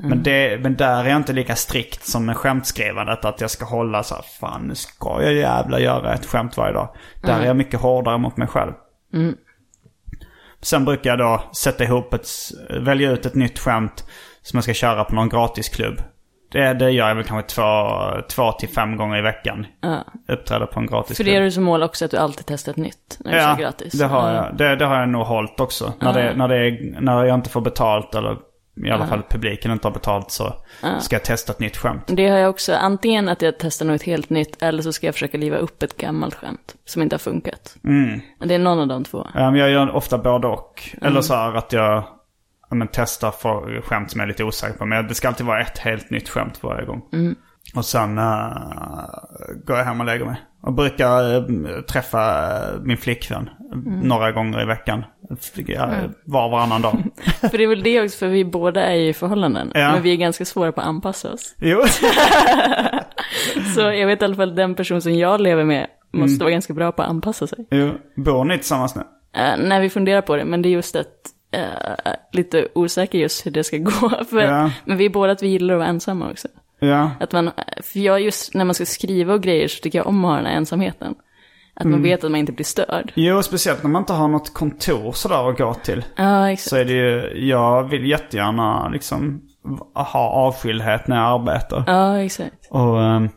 Speaker 2: Men, det, men där är jag inte lika strikt som med skämtskrivandet. Att jag ska hålla så här, fan nu ska jag jävla göra ett skämt varje dag. Där är jag mycket hårdare mot mig själv. Sen brukar jag då sätta ihop ett, välja ut ett nytt skämt som jag ska köra på någon gratisklubb. Det, det gör jag väl kanske två, två till fem gånger i veckan.
Speaker 3: Ja.
Speaker 2: Uppträder på en
Speaker 3: För
Speaker 2: gratisklubb.
Speaker 3: det är du som mål också att du alltid testar ett nytt när du kör gratis?
Speaker 2: det har
Speaker 3: Ja.
Speaker 2: jag. Det, det har jag nog hållit också. När, det, när, det är, när jag inte får betalt eller i alla fall publiken inte har betalt så ska jag testa ett nytt skämt.
Speaker 3: Det har jag också. Antingen att jag testar något helt nytt eller så ska jag försöka liva upp ett gammalt skämt som inte har funkat.
Speaker 2: Mm.
Speaker 3: Det är någon av de två.
Speaker 2: Ja, men jag gör ofta både och. Eller så här att jag ja, men, testar för skämt som jag är lite osäker på. Men det ska alltid vara ett helt nytt skämt varje gång. Och sen äh, går jag hem och lägger mig. Och brukar äh, träffa äh, min flickvän några gånger i veckan. Ja, Var och varannan dag. [LAUGHS]
Speaker 3: För det är väl det också, för vi båda är ju i förhållanden.
Speaker 2: Ja.
Speaker 3: Men vi är ganska svåra på att anpassa oss. [LAUGHS]
Speaker 2: jo. [LAUGHS]
Speaker 3: Så jag vet i alla fall den person som jag lever med måste vara ganska bra på att anpassa sig.
Speaker 2: jo. Bor ni tillsammans nu?
Speaker 3: Uh, när vi funderar på det, men det är just att eh, lite osäker just hur det ska [LAUGHS] gå. För,
Speaker 2: Ja.
Speaker 3: Men vi är båda att vi gillar att vara ensamma också.
Speaker 2: Ja.
Speaker 3: Att man, för jag just när man ska skriva och grejer så tycker jag om att ha den här ensamheten. Att
Speaker 2: Mm.
Speaker 3: man vet att man inte blir störd.
Speaker 2: Jo, speciellt när man inte har något kontor sådär att gå till.
Speaker 3: Ja, exakt.
Speaker 2: Så är det ju, jag vill jättegärna liksom ha avskildhet när jag arbetar.
Speaker 3: Ja, exakt.
Speaker 2: Och, ehm,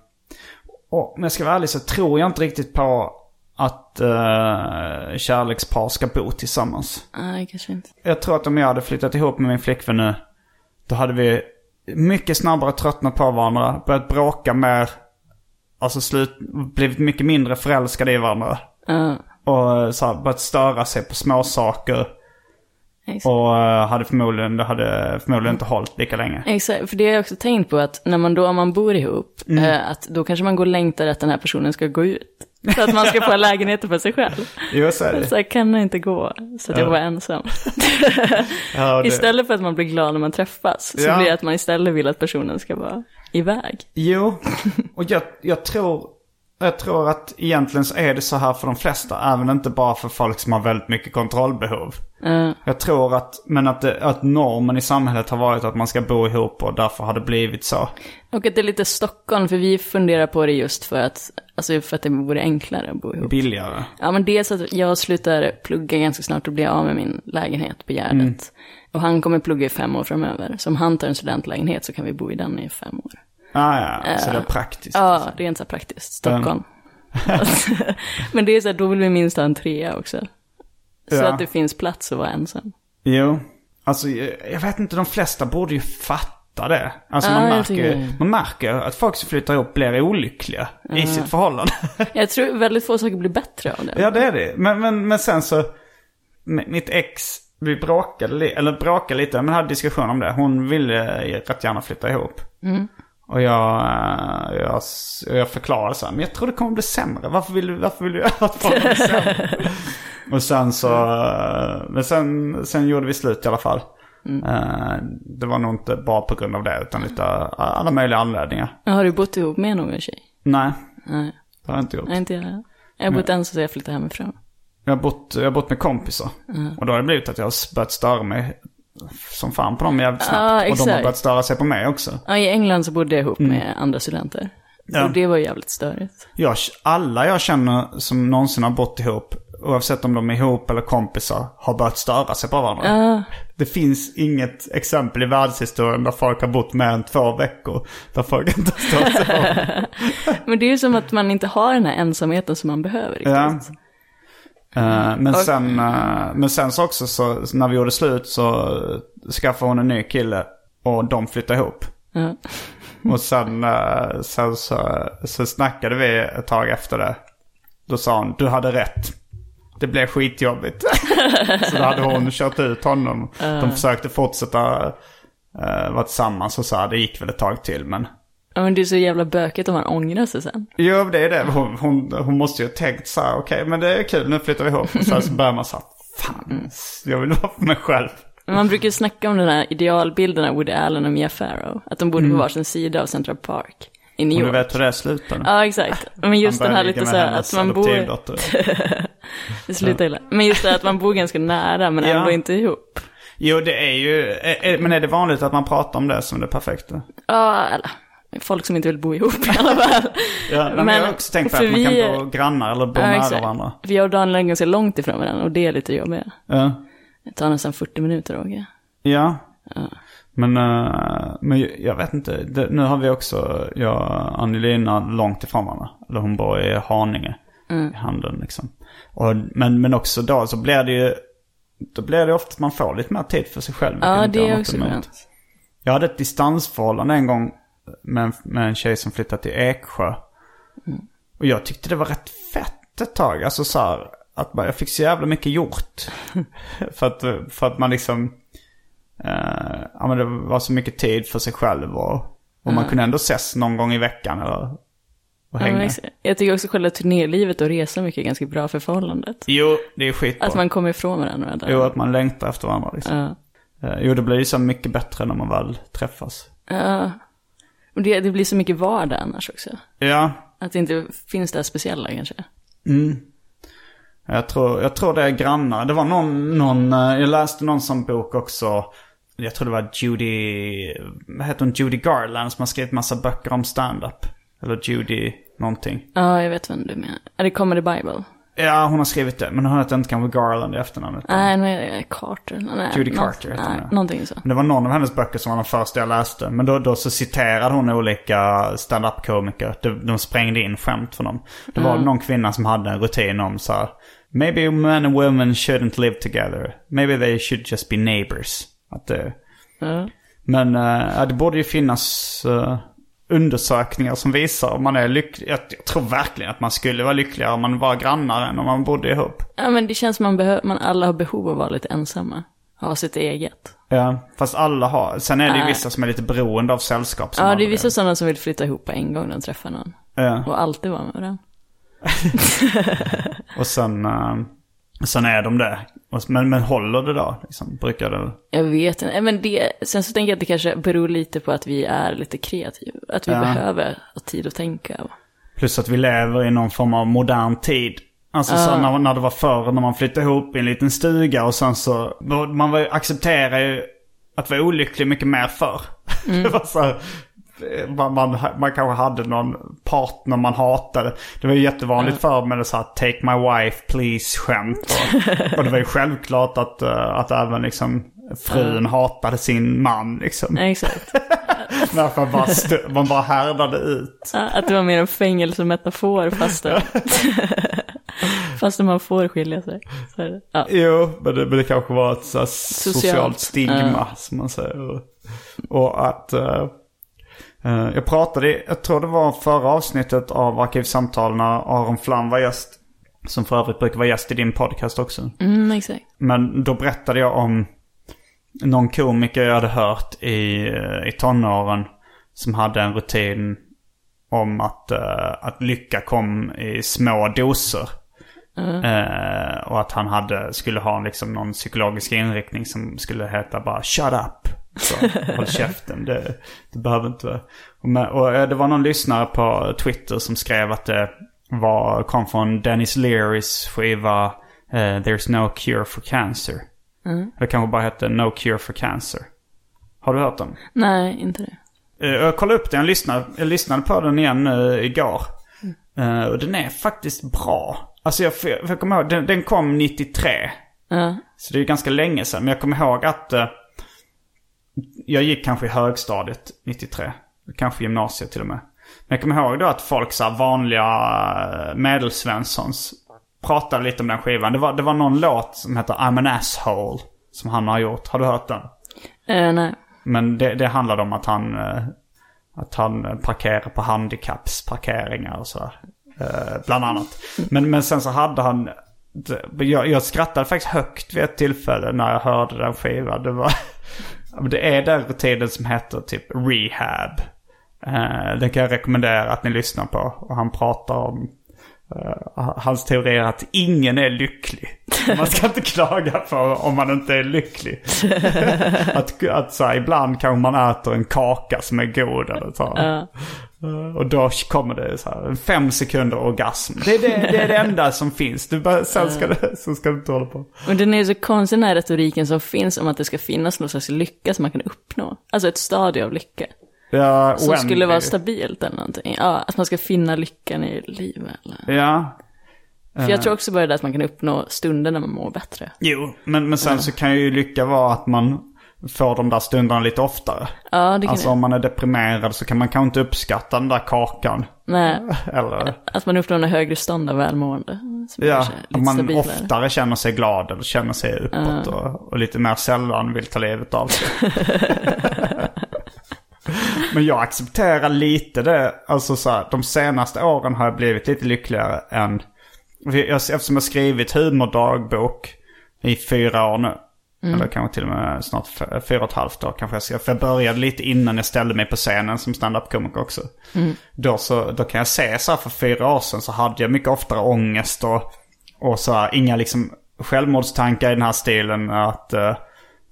Speaker 2: och om jag ska vara ärlig så tror jag inte riktigt på att uh, kärlekspar ska bo tillsammans.
Speaker 3: Nej, kanske inte.
Speaker 2: Jag tror att om jag hade flyttat ihop med min flickvän nu, då hade vi mycket snabbare tröttnat på varandra, börjat bråka mer, alltså slut, blivit mycket mindre förälskade i varandra.
Speaker 3: Ja,
Speaker 2: Och så här, börjat störa sig på små saker
Speaker 3: Exakt.
Speaker 2: Och eh, hade förmodligen, det hade förmodligen inte hållit lika länge.
Speaker 3: Exakt, för det har jag också tänkt på att när man då, om man bor ihop,
Speaker 2: Mm.
Speaker 3: eh, att då kanske man går och längtar att den här personen ska gå ut. Så att man ska få lägenheten för sig själv.
Speaker 2: Jo, så är det.
Speaker 3: Så här, kan det inte gå, så att jag
Speaker 2: Ja.
Speaker 3: var ensam.
Speaker 2: Ja, det-
Speaker 3: Istället för att man blir glad när man träffas, så
Speaker 2: Ja.
Speaker 3: blir det att man istället vill att personen ska vara iväg.
Speaker 2: Jo, och jag, jag tror... Jag tror att egentligen så är det så här för de flesta, även inte bara för folk som har väldigt mycket kontrollbehov.
Speaker 3: Eh,
Speaker 2: Jag tror att, men att, det, att normen i samhället har varit att man ska bo ihop och därför har det blivit så.
Speaker 3: och att det är lite Stockholm, för vi funderar på det just för att, alltså för att det vore enklare att bo ihop.
Speaker 2: Billigare.
Speaker 3: Ja, men dels att jag slutar plugga ganska snart och blir av med min lägenhet på Gärdet.
Speaker 2: Mm.
Speaker 3: Och han kommer plugga i fem år framöver. Så om han tar en studentlägenhet så kan vi bo i den i fem år.
Speaker 2: Ah, ja, så det är praktiskt.
Speaker 3: Ja, rent så praktiskt. Stockholm. [LAUGHS] men det är så här, då vill vi minst ha en trea också. Så
Speaker 2: Ja.
Speaker 3: att det finns plats att vara ensam.
Speaker 2: Jo, alltså jag, vet inte, de flesta borde ju fatta det. Alltså
Speaker 3: Ja,
Speaker 2: man, märker, man märker att folk som flyttar ihop blir olyckliga i sitt förhållande. [LAUGHS]
Speaker 3: Jag tror väldigt få saker blir bättre av det.
Speaker 2: ja, det är det. Men, men, men sen så, mitt ex, vi bråkade, eller bråkade lite, men hade diskussion om det. Hon ville rätt gärna flytta ihop. Och jag, eh, jag, jag förklarade så här, men jag tror det kommer bli sämre. Varför vill varför vill du [LAUGHS] att det kommer bli sämre? [LAUGHS] och sen så, eh, men sen, sen gjorde vi slut i alla fall. Eh, Det var nog inte bara på grund av det, utan lite alla möjliga anledningar.
Speaker 3: Har du bott ihop med någon tjej?
Speaker 2: Nej,
Speaker 3: Nej,
Speaker 2: det har jag inte gjort.
Speaker 3: nej inte jag. Jag har bott ensam så jag flyttade hemifrån.
Speaker 2: Jag har bott, jag har bott med kompisar. Och då har det blivit att jag har börjat störa mig som fan på dem jävligt snabbt.
Speaker 3: Ja,
Speaker 2: och de har börjat störa sig på mig också.
Speaker 3: Ja, i England så bodde jag ihop med andra studenter.
Speaker 2: Mm. Ja.
Speaker 3: Och det var jävligt störigt.
Speaker 2: Jag, alla jag känner som någonsin har bott ihop, oavsett om de är ihop eller kompisar, har börjat störa sig på varandra.
Speaker 3: Ja,
Speaker 2: Det finns inget exempel i världshistorien där folk har bott mer än två veckor. Där folk [LAUGHS] inte har stört sig på [LAUGHS]
Speaker 3: men det är ju som att man inte har den här ensamheten som man behöver riktigt.
Speaker 2: Ja. Eh, men, sen, eh, men sen så också så, när vi gjorde slut så skaffade hon en ny kille och de flyttade ihop.
Speaker 3: Ja.
Speaker 2: Och sen, eh, sen så, så snackade vi ett tag efter det. Då sa hon, du hade rätt. Det blev skitjobbigt. [LAUGHS] så då hade hon kört ut honom. De försökte fortsätta uh, vara tillsammans och så här, det gick väl ett tag till men.
Speaker 3: Ja, men det är så jävla bökigt om man ångrar sig sen.
Speaker 2: Jo, det är det. Hon, hon, hon måste ju ha tänkt så här, okej men det är kul, nu flyttar vi ihop. Och sen så börjar man så här, fan, jag vill vara för mig själv.
Speaker 3: Men Man brukar ju snacka om den här idealbilden av Woody Allen och Mia Farrow. Att de bodde på varsin sida av Central Park i New
Speaker 2: Och
Speaker 3: York.
Speaker 2: du vet hur det slutar.
Speaker 3: Ja, exakt. Men just den här lite så här att man bor... [LAUGHS] Det slutar illa. Men just det här att man bor ganska nära men
Speaker 2: Ja.
Speaker 3: ändå inte ihop.
Speaker 2: Jo, det är ju, men är det vanligt att man pratar om det som det perfekta?
Speaker 3: Ja, eller folk som inte vill bo ihop i alla fall.
Speaker 2: Ja, men, jag har också tänkt på
Speaker 3: för
Speaker 2: att man kan bo grannar eller bo
Speaker 3: Ja,
Speaker 2: nära varandra.
Speaker 3: För jag och Daniel är ganska långt ifrån varandra och det är lite jobbigt.
Speaker 2: Ja.
Speaker 3: Det tar nästan 40 minuter att åka.
Speaker 2: Ja. Men, eh, men jag vet inte. Nu har vi också, jag och Angelina långt ifrån varandra. Eller hon bor i Haninge. I Handen liksom. Och, men, men också då så blir det ju, då blir det ofta att man får lite mer tid för sig själv.
Speaker 3: Ja, det är också skönt.
Speaker 2: Jag hade ett distansförhållande en gång med en, med en tjej som flyttade till Eksjö. Och jag tyckte det var rätt fett ett tag. Alltså så här, att man, jag fick så jävla mycket gjort. [LAUGHS] för, att, för att man liksom, eh, ja men det var så mycket tid för sig själv och, och man kunde ändå ses någon gång i veckan eller och
Speaker 3: Ja,
Speaker 2: hänga.
Speaker 3: exakt. jag tycker också själva turnélivet och resa mycket är ganska bra för förhållandet.
Speaker 2: Jo, det är skitbra.
Speaker 3: Att man kommer ifrån varandra där.
Speaker 2: Jo, att man längtar efter varandra liksom.
Speaker 3: Ja.
Speaker 2: Eh, jo, det blir ju så mycket bättre när man väl träffas.
Speaker 3: Ja. Och det, det blir så mycket vardag annars också.
Speaker 2: Ja,
Speaker 3: Att det inte finns det här speciella kanske.
Speaker 2: Jag tror, jag tror det är grannar. Det var någon, någon, eh, jag läste någon sån bok också. Jag tror det var Judy, vad heter hon, Judy Garland som har skrivit massa böcker om stand-up. Eller Judy någonting.
Speaker 3: Ja, jag vet vem du menar. Är det Comedy Bible?
Speaker 2: Ja, hon har skrivit det. Men hon heter inte kanske Garland i efternamnet.
Speaker 3: Nej, nej, Carter. Nej,
Speaker 2: Judy Carter heter hon, ja.
Speaker 3: någonting så.
Speaker 2: Men det var någon av hennes böcker som var den första jag läste. Men då, då så citerade hon olika stand-up-komiker. De, de sprängde in skämt för dem. Det var någon kvinna som hade en rutin om så här. Maybe men and women shouldn't live together. Maybe they should just be neighbors. Att det,
Speaker 3: Ja.
Speaker 2: men eh, ja, det borde ju finnas... eh, undersökningar som visar om man är lycklig. Jag, jag tror verkligen att man skulle vara lyckligare om man var grannar än om man bodde ihop.
Speaker 3: Ja, men det känns som man, behö- man alla har behov av att vara lite ensamma. Ha sitt eget.
Speaker 2: Ja, fast alla har. Sen är det ju vissa som är lite beroende av sällskap.
Speaker 3: Ja, det är vissa sådana som vill flytta ihop på en gång när de träffar någon.
Speaker 2: Ja.
Speaker 3: Och alltid vara med varandra. [LAUGHS]
Speaker 2: Och sen, eh, sen är de det. Men, men håller det då? Liksom, brukar det?
Speaker 3: Jag vet inte, men det, sen så tänker jag att det kanske beror lite på att vi är lite kreativa. Att vi
Speaker 2: Ja.
Speaker 3: behöver ha tid att tänka.
Speaker 2: Plus att vi lever i någon form av modern tid. Alltså så när, när det var förr när man flyttade ihop i en liten stuga och sen så... Man var, accepterar ju att vara olycklig mycket mer förr. [LAUGHS] det var så här, man, man, man kanske hade någon partner man hatade. Det var ju jättevanligt förr med det så här take my wife please skämt. Och, [LAUGHS] och det var ju självklart att, eh, att även liksom frun hatade sin man liksom.
Speaker 3: Exakt. [LAUGHS]
Speaker 2: Därför man bara, stu- man bara härdade ut.
Speaker 3: Att det var mer en fängelsemetafor fast, [LAUGHS] fast man får skilja sig. Så det. Ja.
Speaker 2: Jo, men det, men det kanske var ett här socialt, stigma
Speaker 3: ja.
Speaker 2: som man säger. Och, och att... eh, jag pratade, jag tror det var förra avsnittet av Arkivsamtal när Aron Flam var gäst. Som för övrigt brukar vara gäst i din podcast också.
Speaker 3: Mm, exakt.
Speaker 2: Men då berättade jag om någon komiker jag hade hört i, eh, i tonåren. Som hade en rutin om att, eh, att lycka kom i små doser. Eh, och att han hade, skulle ha liksom någon psykologisk inriktning som skulle heta bara shut up. Så, håll käften, det, det behöver inte. Och, och eh, det var någon lyssnare på Twitter som skrev att det var, kom från Dennis Learys skiva eh, There's No Cure for Cancer. Det kanske bara hette No Cure for Cancer. Har du hört den?
Speaker 3: Nej, inte det.
Speaker 2: Eh, Jag kollade upp den, jag lyssnade, jag lyssnade på den igen uh, igår. Eh, och den är faktiskt bra. Alltså jag, jag kommer ihåg, den, den kom 93.
Speaker 3: Ja.
Speaker 2: Så det är ganska länge sedan. Men jag kommer ihåg att jag gick kanske i högstadiet 93. Kanske gymnasiet till och med. Men jag kommer ihåg då att folk, så vanliga eh, medelsvenssons, pratade lite om den skivan. Det var, det var någon låt som heter I'm an asshole. Som han har gjort. Har du hört den?
Speaker 3: Eh, nej.
Speaker 2: Men det, det handlade om att han, eh, att han parkerar på handikappsparkeringar och. Eh, bland annat. Men, men sen så hade han... Jag, jag skrattade faktiskt högt vid ett tillfälle när jag hörde den skivan. Det, var, det är den rutinen som heter typ rehab. Eh, den kan jag rekommendera att ni lyssnar på. Och han pratar om eh, hans teori är att ingen är lycklig. Man ska inte [LAUGHS] klaga på om man inte är lycklig. [LAUGHS] att att så här, ibland kanske man äter en kaka som är god eller så. Eh, Och då kommer det så här, fem sekunder orgasm. Det är det, det, är det enda som finns. Du bara, sen, ska det, sen ska du inte hålla på.
Speaker 3: Och den är så konstig den här retoriken som finns om att det ska finnas någon slags lycka som man kan uppnå. Alltså ett stadie av lycka.
Speaker 2: Ja,
Speaker 3: Som skulle vara
Speaker 2: oändlig.
Speaker 3: stabilt eller någonting. Ja, att man ska finna lyckan i livet. Eller.
Speaker 2: Ja,
Speaker 3: För jag tror också bara det att man kan uppnå stunder när man mår bättre.
Speaker 2: jo. Men, men sen så kan ju lycka vara att man får de där stunderna lite oftare.
Speaker 3: Ja, det kan
Speaker 2: Alltså
Speaker 3: jag.
Speaker 2: om man är deprimerad så kan man kanske inte uppskatta den där kakan.
Speaker 3: Nej,
Speaker 2: Eller,
Speaker 3: att man uppnår en högre stånd av välmående.
Speaker 2: Ja, att man
Speaker 3: stabilare.
Speaker 2: oftare känner sig glad eller känner sig uppåt. Och, och lite mer sällan vill ta livet av sig. [LAUGHS] Men jag accepterar lite det. Alltså så här, de senaste åren har jag blivit lite lyckligare än... jag- Eftersom jag skrivit humordagbok i fyra år nu. Eller kanske till och med snart fyra och ett halvt år kanske jag ska. För jag började lite innan jag ställde mig på scenen som stand-up-komiker också. Då, så, då kan jag se så här för fyra år sedan så hade jag mycket oftare ångest och, och så här, inga liksom självmordstankar i den här stilen att, eh,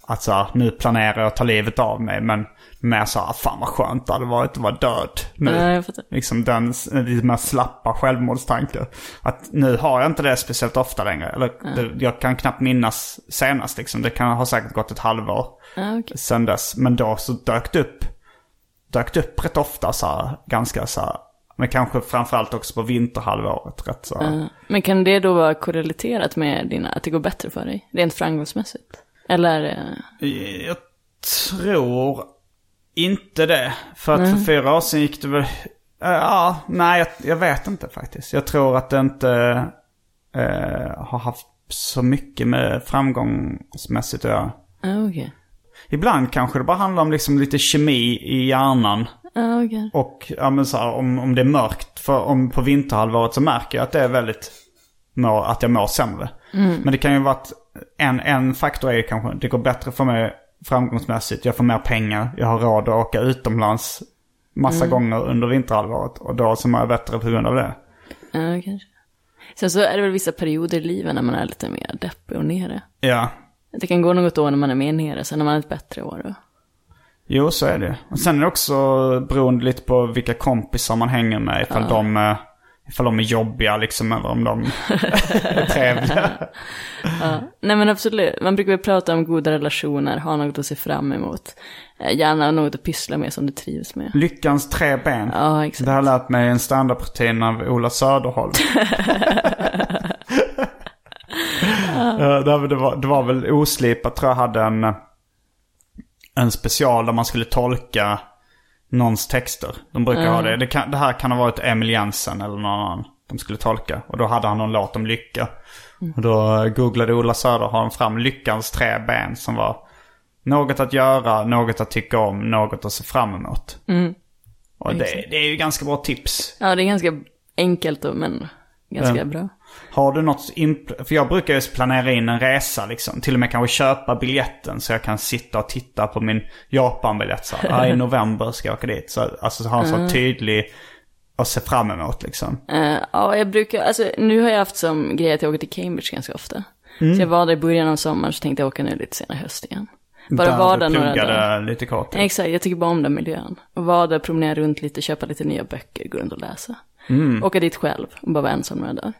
Speaker 2: att så här, nu planerar jag att ta livet av mig. Men mer så här, fan vad skönt det hade varit att vara död nu.
Speaker 3: Ja, jag fattar.
Speaker 2: Liksom den lite mer slappa självmordstankar. Att nu har jag inte det speciellt ofta längre. Eller det, jag kan knappt minnas senast liksom. Det kan ha säkert gått ett halvår
Speaker 3: Ja, okej.
Speaker 2: sen dess. Men då så dök det upp. Dök det upp rätt ofta så här, ganska så här. Men kanske framförallt också på vinterhalvåret. Rätt så.
Speaker 3: Men kan det då vara korrelaterat med dina, att det går bättre för dig? Rent framgångsmässigt? Eller? eh,
Speaker 2: Jag tror inte det. För att för fyra år sedan gick det väl... Ja, nej jag, jag vet inte faktiskt. Jag tror att det inte eh, har haft så mycket med framgångsmässigt att göra.
Speaker 3: Okej.
Speaker 2: Ibland kanske det bara handlar om liksom lite kemi i hjärnan.
Speaker 3: Okej.
Speaker 2: Och ja, men så här, om, om det är mörkt för, om på vinterhalvåret så märker jag att det är väldigt, mår, att jag mår sämre. Men det kan ju vara att en, en faktor är kanske, det går bättre för mig framgångsmässigt. Jag får mer pengar, jag har råd att åka utomlands massa gånger under vinterhalvåret. Och då så mår jag bättre på grund av det.
Speaker 3: Ja, kanske. Sen så är det väl vissa perioder i livet när man är lite mer deppig och nere.
Speaker 2: Ja,
Speaker 3: Det kan gå något år när man är mer nere, sen när man är ett bättre år. Då.
Speaker 2: jo så är det. Och sen är det också beroende lite på vilka kompisar man hänger med. Ifall, de, eh, ifall de är jobbiga liksom, eller om de är [LAUGHS] trevliga.
Speaker 3: Nej men absolut, man brukar väl prata om goda relationer, ha något att se fram emot. Eh, Gärna något att pyssla med som du trivs med.
Speaker 2: Lyckans tre ben.
Speaker 3: Ja, exakt.
Speaker 2: Det har jag lärt mig en standup-rutin av Ola Söderholm. [LAUGHS] Ja, det, var- det, var, det var väl Oslipat tror jag hade en, en special där man skulle tolka någons texter. De brukar ha det. Det, kan, det här kan ha varit Emil Jensen eller någon annan de skulle tolka. Och då hade han någon låt om lycka. Och då googlade Ola Söderholm fram Lyckans tre ben som var något att göra, något att tycka om, något att se fram emot. Och det, det är ju ganska bra tips.
Speaker 3: Ja, det är ganska enkelt och, men ganska
Speaker 2: Ja.
Speaker 3: bra.
Speaker 2: Har du något, för jag brukar ju planera in en resa liksom. Till och med kanske köpa biljetten så jag kan sitta och titta på min Japan-biljett. Så här, ah, i [LAUGHS] november ska jag åka dit. Så, alltså så ha en så tydlig att se fram emot liksom.
Speaker 3: Eh, ja, jag brukar, alltså nu har jag haft som grej att jag åker till Cambridge ganska ofta.
Speaker 2: Mm.
Speaker 3: Så jag var där i början av sommaren så tänkte jag åka nu lite senare höst igen. Bara
Speaker 2: Där
Speaker 3: vara där några dagar.
Speaker 2: lite kort.
Speaker 3: Exakt, jag tycker bara om den miljön. Och vara där, promenera runt lite, köpa lite nya böcker, gå runt och läsa. Åka dit själv och bara vara ensam några dagar.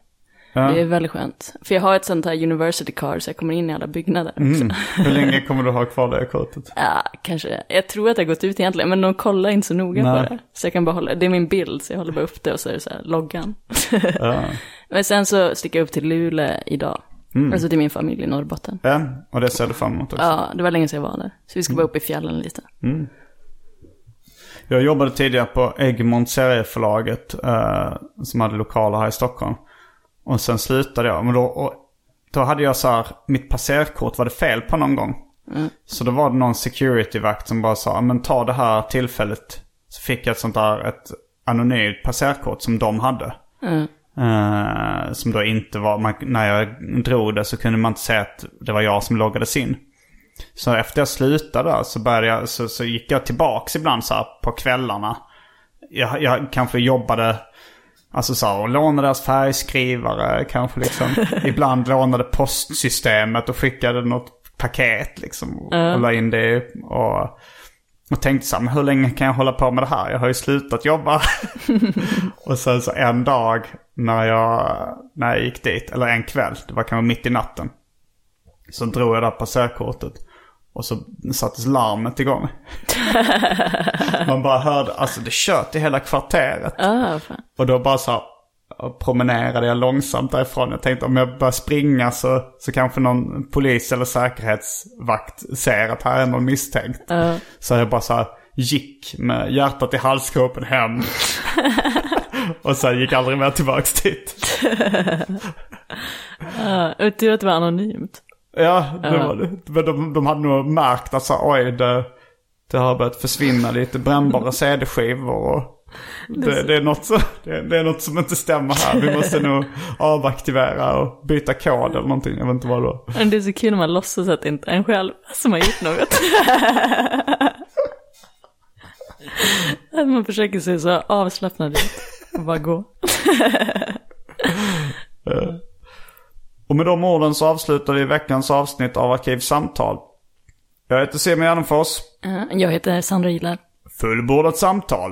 Speaker 2: Mm. Ja.
Speaker 3: Det är väldigt skönt. För jag har ett sånt här university card så jag kommer in i alla byggnader också.
Speaker 2: Mm. Hur länge kommer du ha kvar det kortet? [LAUGHS]
Speaker 3: Ja, kanske. Jag tror att det har gått ut egentligen, men de kollar inte så noga
Speaker 2: Nej.
Speaker 3: på det. Så jag kan bara hålla, det är min bild, så jag håller bara upp det och så är det så här, loggan. [LAUGHS]
Speaker 2: Ja.
Speaker 3: men sen så sticker jag upp till Luleå idag.
Speaker 2: Mm.
Speaker 3: Alltså till min familj i Norrbotten.
Speaker 2: ja, och det ser du fram emot också.
Speaker 3: Ja, det var länge sedan jag var där. Så vi ska
Speaker 2: Mm.
Speaker 3: bara upp i fjällen lite.
Speaker 2: Jag jobbade tidigare på Egmont serieförlaget eh, som hade lokaler här i Stockholm. Och sen slutade jag. Men då, och, då hade jag så här, mitt passerkort var det fel på någon gång. Så då var det någon securityvakt som bara sa, men ta det här tillfället. Så fick jag ett sånt där, ett anonymt passerkort som de hade. Eh, som då inte var, man, när jag drog det så kunde man inte säga att det var jag som loggades in. Så efter jag slutade där så, började jag, så, så gick jag tillbaks ibland så här på kvällarna. Jag, jag kanske jobbade, alltså så här, och lånade deras färgskrivare kanske liksom. [LAUGHS] ibland lånade postsystemet och skickade något paket liksom. Och la in det och, och tänkte så här, men hur länge kan jag hålla på med det här? Jag har ju slutat jobba. [LAUGHS] och sen så en dag när jag, när jag gick dit, eller en kväll, det var kanske mitt i natten. Så drog jag där passerkortet. Och så sattes larmet igång. [LAUGHS] Man bara hörde, alltså det tjöt i hela kvarteret.
Speaker 3: Fan.
Speaker 2: Och då bara så här, promenerade jag långsamt därifrån. Jag tänkte om jag börjar springa så, så kanske någon polis eller säkerhetsvakt ser att här är någon misstänkt. Så jag bara så här gick med hjärtat i halsgropen hem. [LAUGHS] och sen gick aldrig mer tillbaks dit. [LAUGHS]
Speaker 3: Tur att det var anonymt.
Speaker 2: Ja, det var det. Men de, de hade nog märkt att så, oj, det, det har börjat försvinna lite brännbara CD-skivor. Och det, det, är något så, det, det är något som inte stämmer här. Vi måste nog avaktivera och byta kod eller någonting. Jag vet inte vad det var.
Speaker 3: Det är så kul när man låtsas att det inte är en själv som har gjort något. [LAUGHS] att man försöker se så avslappnad ut och bara gå.
Speaker 2: Och med de orden så avslutar vi veckans avsnitt av Arkivsamtal. Jag heter Simon Gärdenfors.
Speaker 3: Eh, Jag heter Sandra Gillar.
Speaker 2: Fullbordat samtal.